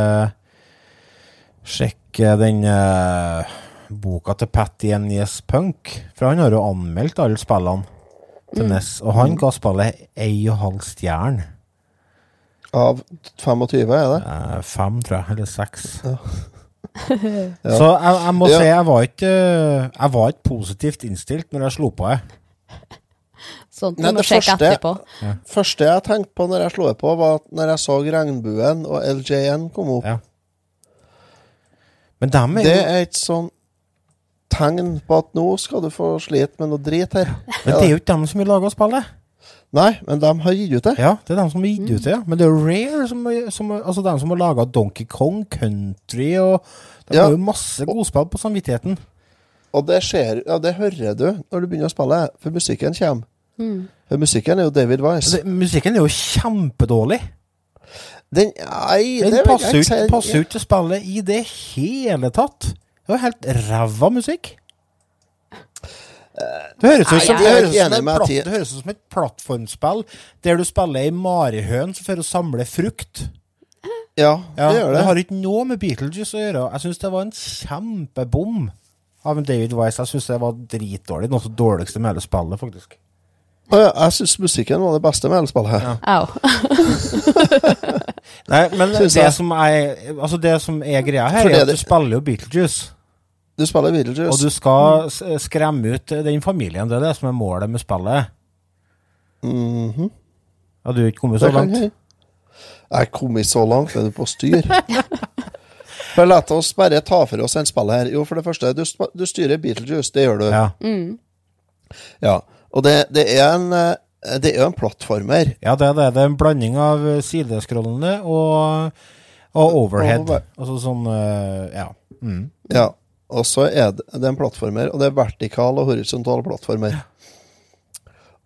Sjekke den uh, boka til Patty and Yes Punk. For han har jo anmeldt alle spillene til Ness. og han ga spillet ei og halv stjerne. Av 25, er det? Eh, fem, tror jeg. Eller seks. Ja. Så jeg, jeg må Ja. si jeg var ikke Jeg var ikke positivt innstilt når jeg slo på det. Sånt Nei, det første- første jeg tenkte på når jeg slo på, var at når jeg så Regnbuen og LJN komme opp. Ja. Men dem er Det er et sånn tegn på at nå skal du få slite med noe drit her. Men det er jo ikke dem som vil lage spillet. Nei, men de har gitt ut det. Ja, det er dem som har gitt ut det. Ja. Men det er Rare som, som Altså dem som har laga Donkey Kong Country og De Ja. har jo masse godspill på samvittigheten. Og det skjer, ja, det hører du når du begynner å spille, for musikken kommer. For musikken er jo David Wise. Det, musikken er jo kjempedårlig. Den, nei, Den det passer ikke til spillet i det hele tatt. Det var helt ræva musikk. Det høres ut som, det som, et det plattformspill der du spiller ei marihøns for å samle frukt. Ja, Ja, det gjør det. har ikke noe med Beetlejuice å gjøre. Jeg syns det var en kjempebom av David Wise. Jeg syns det var dritdårlig. Noe av det dårligste med hele spillet, faktisk. Ja, jeg syns musikken var det beste med hele spillet. Ja. Nei, men det som, er, altså det som er greia her, er at du spiller jo Beetlejuice. Du spiller Beetlejuice. Og du skal skremme ut den familien. Det er det som er målet med spillet. Mhm. Har du ikke kommet så langt? jeg. Er kommet så langt, er du på styr? For La oss bare ta for oss en spill her. Jo, for det første, du, du styrer Beetlejuice, det gjør du. Ja. Mm. Ja. Og det, det er en Det er jo en plattformer. ja, det er det. Det er en blanding av sideskrollende og, og overhead. Over- Altså sånn eh, Ja. Mm. Ja. Og så er det, det er en plattformer, og det er vertikal og horisontal plattformer.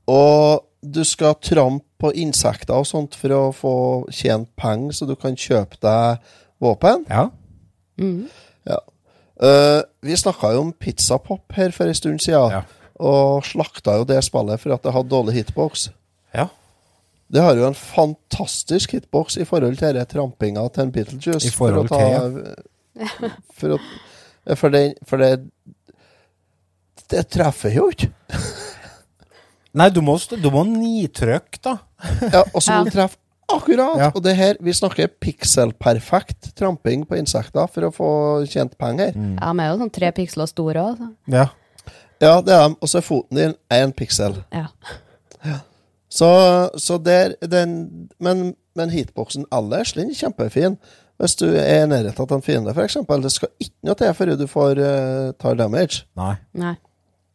Og du skal trampe på insekter og sånt for å få tjent penger, så du kan kjøpe deg våpen. ja. Mm. Ja. Uh, vi snakka jo om pizzapop her for en stund siden, Ja. og slakta jo det spillet for at det hadde dårlig hitbox. Ja. Det har jo en fantastisk hitbox i forhold til denne trampinga til en Beetlejuice. I forhold for å ta, for, å, ja, for, det, for det Det treffer jo ikke. Nei, du må, du må nitrykke, da. Ja, og så må Ja. du treffe akkurat. Ja. Og det her, vi snakker pikselperfekt tramping på insekter for å få tjent penger. Ja, de er jo sånn tre piksler store òg. Ja. Ja, det er de. Og så er foten din én piksel. Ja. Så, så der, den, men, men hitboksen ellers, den er kjempefin. Hvis du er i nærheten av en fiende, f.eks. Det skal ikke noe til før du får uh, tar damage. Nei. Nei.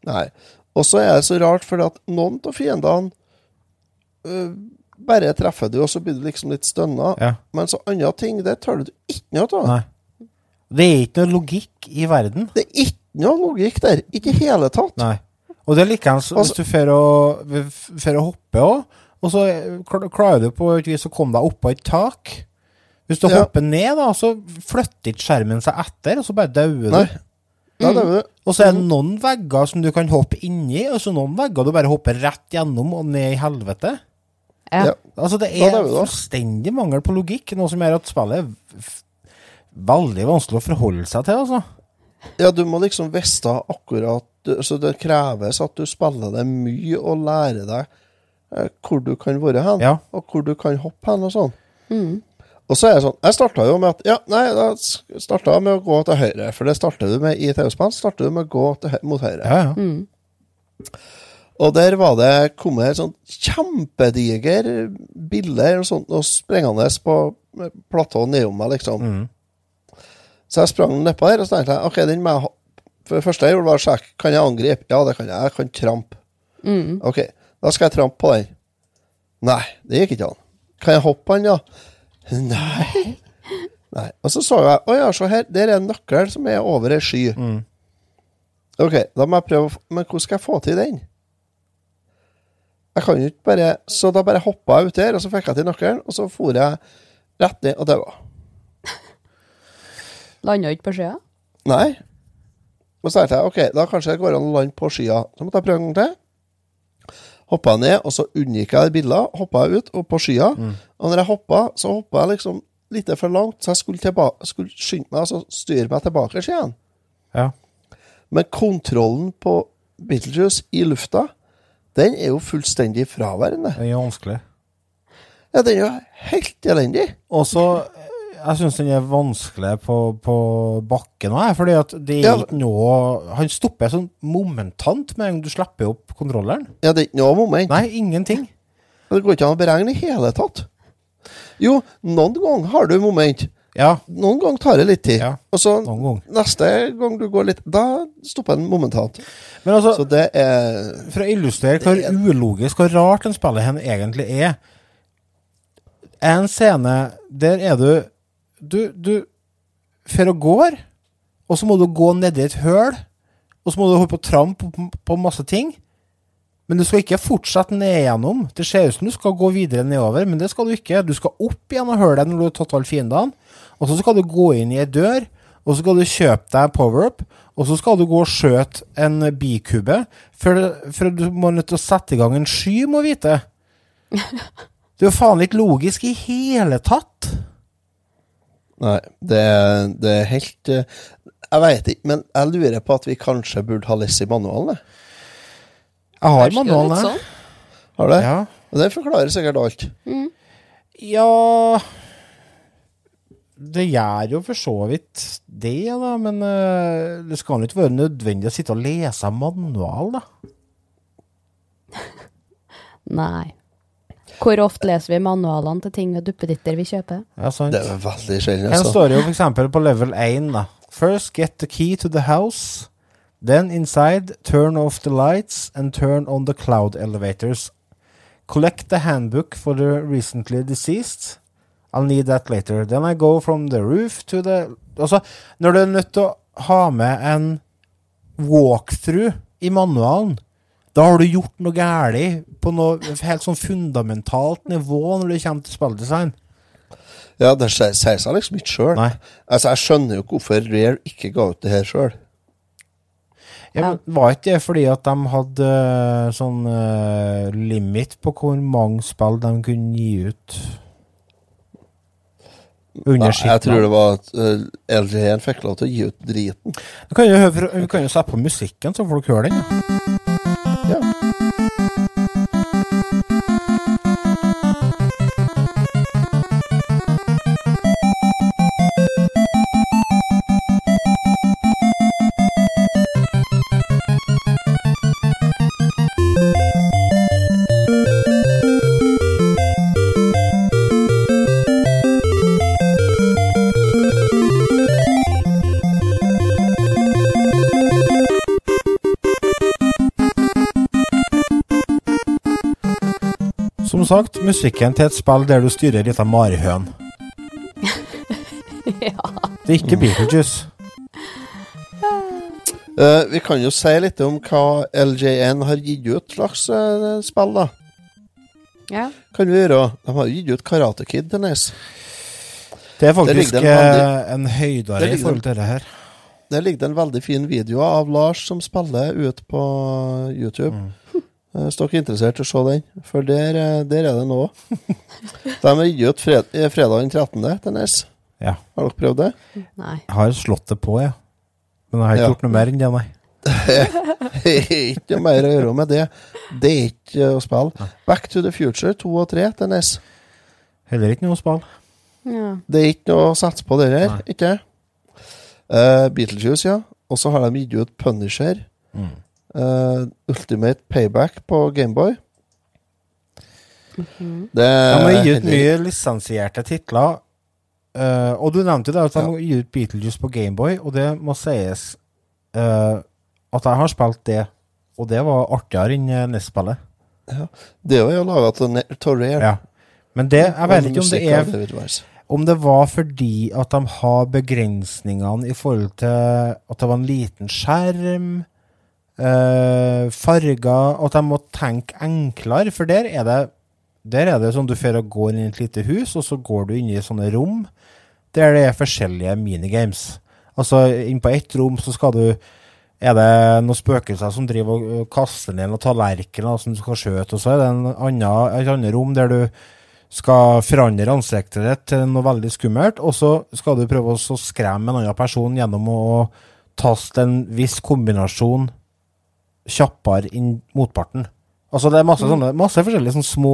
Nei. Og så er det så rart, fordi at noen av fiendene uh, bare treffer du, og så blir du liksom litt stønna. Ja. Men så andre ting, det tar du ikke noe av. Nei. Det er ikke noe logikk i verden. Det er ikke noe logikk der. Ikke i hele tatt. Nei. Og det er likeens hvis Altså- du får å, å hoppe òg, og så klarer du på et vis å komme deg oppå et tak. Hvis du Ja. hopper ned, da, så flytter ikke skjermen seg etter, og så bare dauer Nei. du. Ja, det er det. Og så er det noen vegger som du kan hoppe inni, og så noen vegger du bare hopper rett gjennom og ned i helvete. Ja. Ja. Altså, det er det er fullstendig mangel på logikk, noe som gjør at spillet er veldig vanskelig å forholde seg til, altså. Ja, du må liksom vite akkurat Så det kreves at du spiller det mye og lærer deg eh, hvor du kan være hen, Ja. og hvor du kan hoppe hen og sånn. Mm. Og så er det sånn Jeg starta jo med at Ja, nei, da starta jeg med å gå til høyre, for det starter du med i TV-spann, Starter du med å gå til, mot høyre. Ja, ja. Mm. Og der var det kommet et sånt kjempediger bilde og sånt, og sprengende på platået nedom meg, liksom. Mm. Så jeg sprang nedpå der, og så tenkte jeg ok, den må jeg ha For det første jeg gjorde, var å sjekke kan jeg angripe. Ja, det kan jeg. Jeg kan trampe. Mm. Ok, da skal jeg trampe på den. Nei, det gikk ikke an. Kan jeg hoppe på den, ja? Nei. Nei. Og så så jeg Å ja, se her, der er en nøkkel som er over ei sky. Mm. Ok, da må jeg prøve å Men hvordan skal jeg få til den? Jeg kan jo ikke bare Så da bare hoppa jeg ut der, og så fikk jeg til nøkkelen, og så for jeg rett ned og daua. Landa ikke på skia? Nei. Og så tenkte jeg ok, da kanskje det går an å lande på skya. Så måtte jeg prøve en gang til. Hoppa jeg ned, og så unngikk jeg biler. Hoppa jeg ut og på skya. Og når jeg hoppa, så hoppa jeg liksom litt for langt, så jeg skulle, tilba- skulle skynde meg og så styre meg tilbake igjen. Ja. Men kontrollen på Beetlejuice i lufta, den er jo fullstendig fraværende. Den er vanskelig. Ja, den er jo helt elendig. Og så Jeg syns den er vanskelig på, på bakken òg, fordi at det er Ja. ikke noe Han stopper sånn momentant med en gang du slipper opp kontrolleren. Ja, det er ikke noe moment. Nei, ingenting. Det går ikke an å beregne i hele tatt. Jo, noen ganger har du moment. Ja, Noen ganger tar det litt tid. Ja, og så gang. neste gang du går litt Da stopper den momentant. Men altså, Så det er for å illustrere hvor ulogisk og rart den spillet her egentlig er En scene der er du Du, du fer og går, og så må du gå nedi et høl, og så må du holde på å trampe på, på masse ting. Men du skal ikke fortsette ned gjennom. Det ser ut som du skal gå videre nedover, men det skal du ikke. Du skal opp gjennom deg når du har tatt alle fiendene, og så skal du gå inn i ei dør, og så skal du kjøpe deg power-up, og så skal du gå og skjøte en bikube, for, for du må nødt til å sette i gang en sky, må vite. Det er jo faen ikke logisk i hele tatt. Nei, det, er- det er helt eh, Jeg veit ikke, men jeg lurer på at vi kanskje burde ha lest i manualen. jeg. Jeg har manualen her. sånn. Har du? Ja. Og Det forklarer sikkert alt. Ja Det gjør jo for så vidt det, da, men uh, det skal jo ikke være nødvendig å sitte og lese manual, da. Nei. Hvor ofte leser vi manualene til ting og duppeditter vi kjøper? Ja, sant. Det er veldig sjelden, Her altså. står det jo for eksempel på level 1, da. First get the key to the house. Then inside, turn off the lights and turn on the cloud elevators. Collect the handbook for the recently deceased. I'll need that later. Then I go from the roof to the Altså, når du er nødt til å ha med en walkthrough i manualen, da har du gjort noe galt på noe helt sånn fundamentalt nivå når det kommer til spilldesign. Ja, det sier seg liksom ikke sjøl. Altså, jeg skjønner jo ikke hvorfor Rare ikke ga ut det her sjøl. Ja, Var ikke det fordi at de hadde eh, sånn uh, limit på hvor mange spill de kunne gi ut? Under Jeg tror det var at uh, LG1 fikk lov til å gi ut driten. Vi kan jo, høre, vi kan jo sette på musikken, så folk hører den. ja. Som sagt, musikken til et spill der du styrer ei lita marihøn. ja. Det er ikke Beetlejuice. Uh, vi kan jo si litt om hva LJN har gitt ut slags uh, spill, da. ja. Kan vi gjøre? De har gitt ut Karate Kid til NES. Det er faktisk det en eh, veldig- en høydare i forhold til det her. Der ligger det en veldig fin video av Lars som spiller ut på YouTube. Eh, Hvis dere er interessert i å se den, for der, eh, der er det nå. De har gitt ut fred, eh, fredag den 13. til NES. Ja. Har dere prøvd det? Nei. Jeg har slått det på, ja. Men jeg har ikke Ja. gjort noe mer enn det, nei. Det er ikke noe mer å gjøre med det. Det er ikke å spille. Back to the Future 2 og 3 til NES. Heller ikke noe spill. Ja. Det er ikke noe å satse på det der. Ikke? Uh, Beetlejuice, ja. Og så har de gitt ut Punisher. Mm. Eh, Ultimate Payback på Gameboy. Mhm. Det De har gitt ut mye lisensierte titler. Uh, og du nevnte jo det at de har gitt ut Beetlejuice på Gameboy, og det må sies uh, at jeg har spilt det, og det var artigere enn NES-spillet. Det er jo laga av Rare. Ja. Men det, jeg vet ikke om det er Om det var fordi at de har begrensningene i forhold til at det var en liten skjerm, eh, farger, at de må tenke enklere, for der er det der er det sånn du får og går inn i et lite hus, og så går du inn i sånne rom der det er forskjellige minigames. Altså, inn på ett rom så skal du er det noen spøkelser som driver og kaster ned noen tallerkener som du skal skjøte, og så er det en annen, et annet rom der du skal forandre ansiktet ditt til noe veldig skummelt, og så skal du prøve å skremme en annen person gjennom å taste en viss kombinasjon kjappere enn motparten. Altså det er masse, sånne, masse forskjellige sånne små,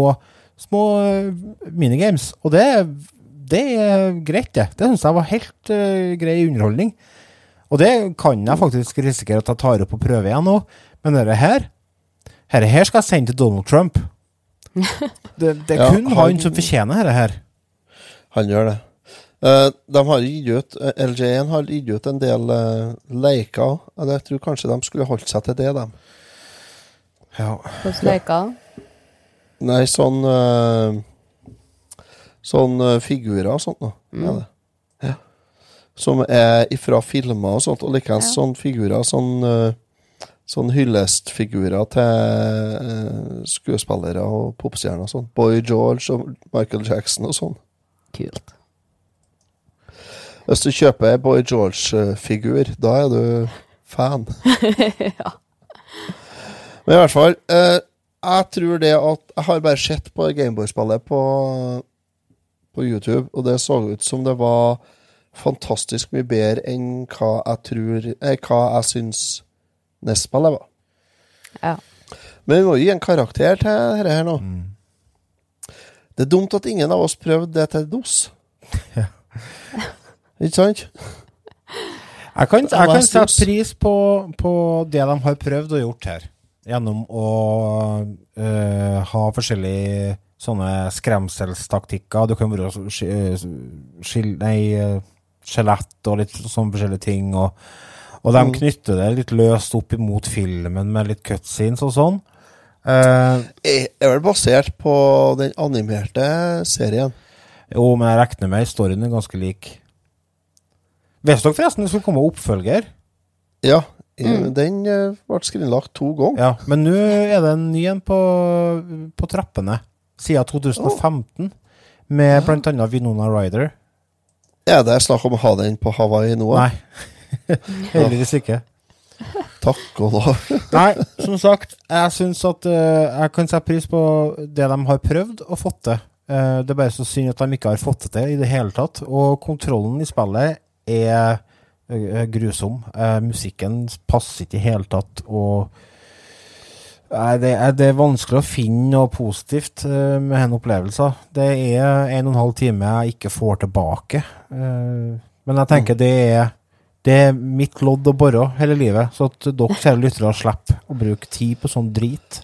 små eh, minigames, og det, det er greit, det. Det syns jeg var helt uh, grei underholdning. Og det kan jeg faktisk risikere at jeg tar opp og prøver igjen nå, men dette her, dette her skal jeg sende til Donald Trump. Det, det er Ja, kun han- han som fortjener dette her. Han gjør det. Eh, de har gitt ut eh, LJ1 har gitt ut en del uh, leker. Jeg tror kanskje de skulle holdt seg til det, de. Ja. Hvordan leker? Nei, sånn uh, Sånn figurer og sånt noe. Det. Ja. Som er ifra filmer og sånt, og likeens Ja. sånn figurer Sånn, sånn hyllestfigurer til skuespillere og popstjerner og sånn. Boy George og Michael Jackson og sånn. Kult. Hvis du kjøper en Boy George-figur, da er du fan. ja. Men i hvert fall, eh, jeg tror det at Jeg har bare sett på Gameboy-spillet på, på YouTube, og det så ut som det var fantastisk mye bedre enn hva jeg tror eh, Hva jeg syns NES-spillet var. Ja. Men vi må jo gi en karakter til dette her nå. Det er dumt at ingen av oss prøvde det til DOS. Ikke sant? Jeg kan, jeg kan sette pris på, på det de har prøvd og gjort her. Gjennom å øh, ha forskjellige sånne skremselstaktikker. Du kan bruke så- skil, nei, eh, skjelett og litt sånne forskjellige ting. Og, og de Mm. knytter det litt løst opp imot filmen med litt cutscenes og sånn. Uh, er vel basert på den animerte serien. jo, men jeg regner med storyen er ganske lik. Visste dere forresten det skulle komme oppfølger? Ja, Mm. den eh, ble skrinlagt to ganger. Ja, men nå er det en ny en på, på trappene. Siden 2015. Med blant annet Vinona Ryder. Er det snakk om å ha den på Hawaii nå? Nei. Heldigvis ikke. Takk og lov. Nei, som sagt, jeg syns at uh, jeg kan sette pris på det de har prøvd og fått til. Uh, det er bare så synd at de ikke har fått det til i det hele tatt. Og kontrollen i spillet er eh, grusom. Eh, musikken passer ikke i det hele tatt, og det, er, det er vanskelig å finne noe positivt eh, med denne opplevelsen. Det er en og en halv time jeg ikke får tilbake. Eh, men jeg tenker det er det er mitt lodd å bore hele livet, så at dere kjære lyttere slipper å bruke tid på sånn drit.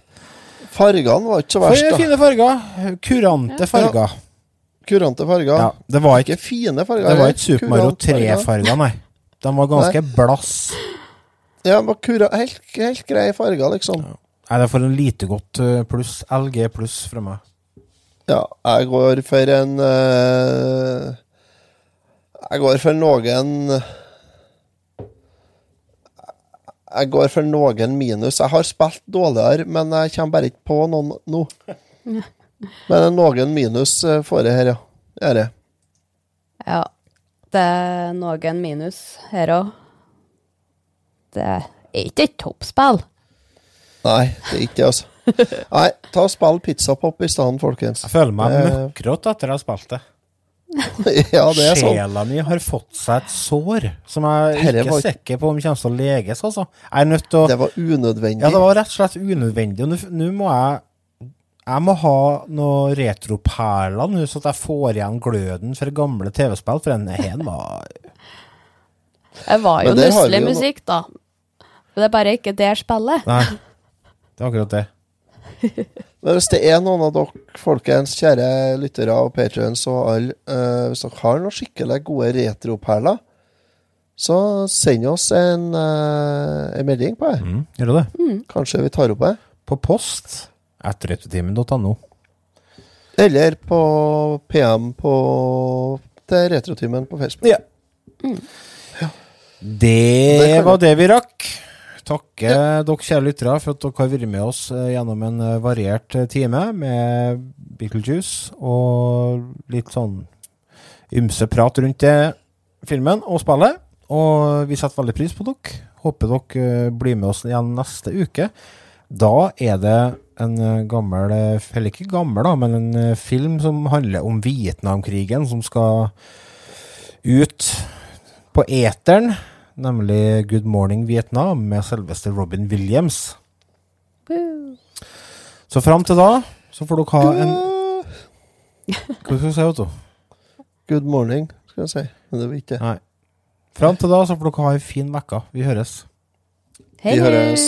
Fargene var ikke så verst, da. fine farger. Kurante farger. Kurante farger. Ja, det var ikke, Ikke fine farger. det var ikke Super Mario 3-farger, nei. De var ganske blass. Ja, var kura, helt, helt greie farger, liksom. Nei, det får en lite godt eh, pluss. LG pluss fra meg. Ja, jeg går for en uh, Jeg går for noen Jeg går for noen minus. Jeg har spilt dårligere, men jeg kommer bare ikke på noen nå. Men noen minus for får jeg her, ja. Er det. Ja. Det er noen minus her òg. Det er ikke et toppspill. Nei, det er ikke det, altså. Nei, ta og spill pizzapop i stedet, folkens. Jeg føler meg Eh, møkkrått etter å ha spilt det. ja, det er sånn. Sjela mi har fått seg et sår som jeg Herre ikke var- er sikker på om kommer til å leges, altså. Jeg er nødt til å Det var unødvendig. Ja, det var rett og slett unødvendig. Og nå må jeg Jeg må ha noe retroperler nå, så at jeg får igjen gløden for gamle TV-spill, for den her var Det var jo nusselig musikk, da. Men det er bare ikke det spillet. Nei, det er akkurat det. Men hvis det er noen av dere, folkens, kjære lyttere og patrions og alle, uh, hvis dere har noen skikkelig gode retroperler, så send oss en, uh, en melding på det. Mm, gjør det. Mm. Kanskje vi tar opp det. På post etter retrotimen.no. Eller på PM på til Retrotimen på Facebook. Ja. Det Det var det vi rakk. Takke dere kjære lyttere for at dere har vært med oss eh, gjennom en eh, variert eh, time med Beetlejuice og litt sånn ymse prat rundt det filmen og spillet. Og vi setter veldig pris på dere. Håper dere blir med oss igjen neste uke. Da er det en eh, gammel eh, Eller ikke gammel, da, men en eh, film som handler om Vietnamkrigen, som skal ut på eteren, nemlig Good Morning Vietnam med selveste Robin Williams. Så fram til da så får dere ha en Hva skal du si, Otto? Good morning, skal jeg si. Men det var ikke det. Nei. Fram til da så får dere ha ei en fin uke. Vi høres. Hei, Vi høres.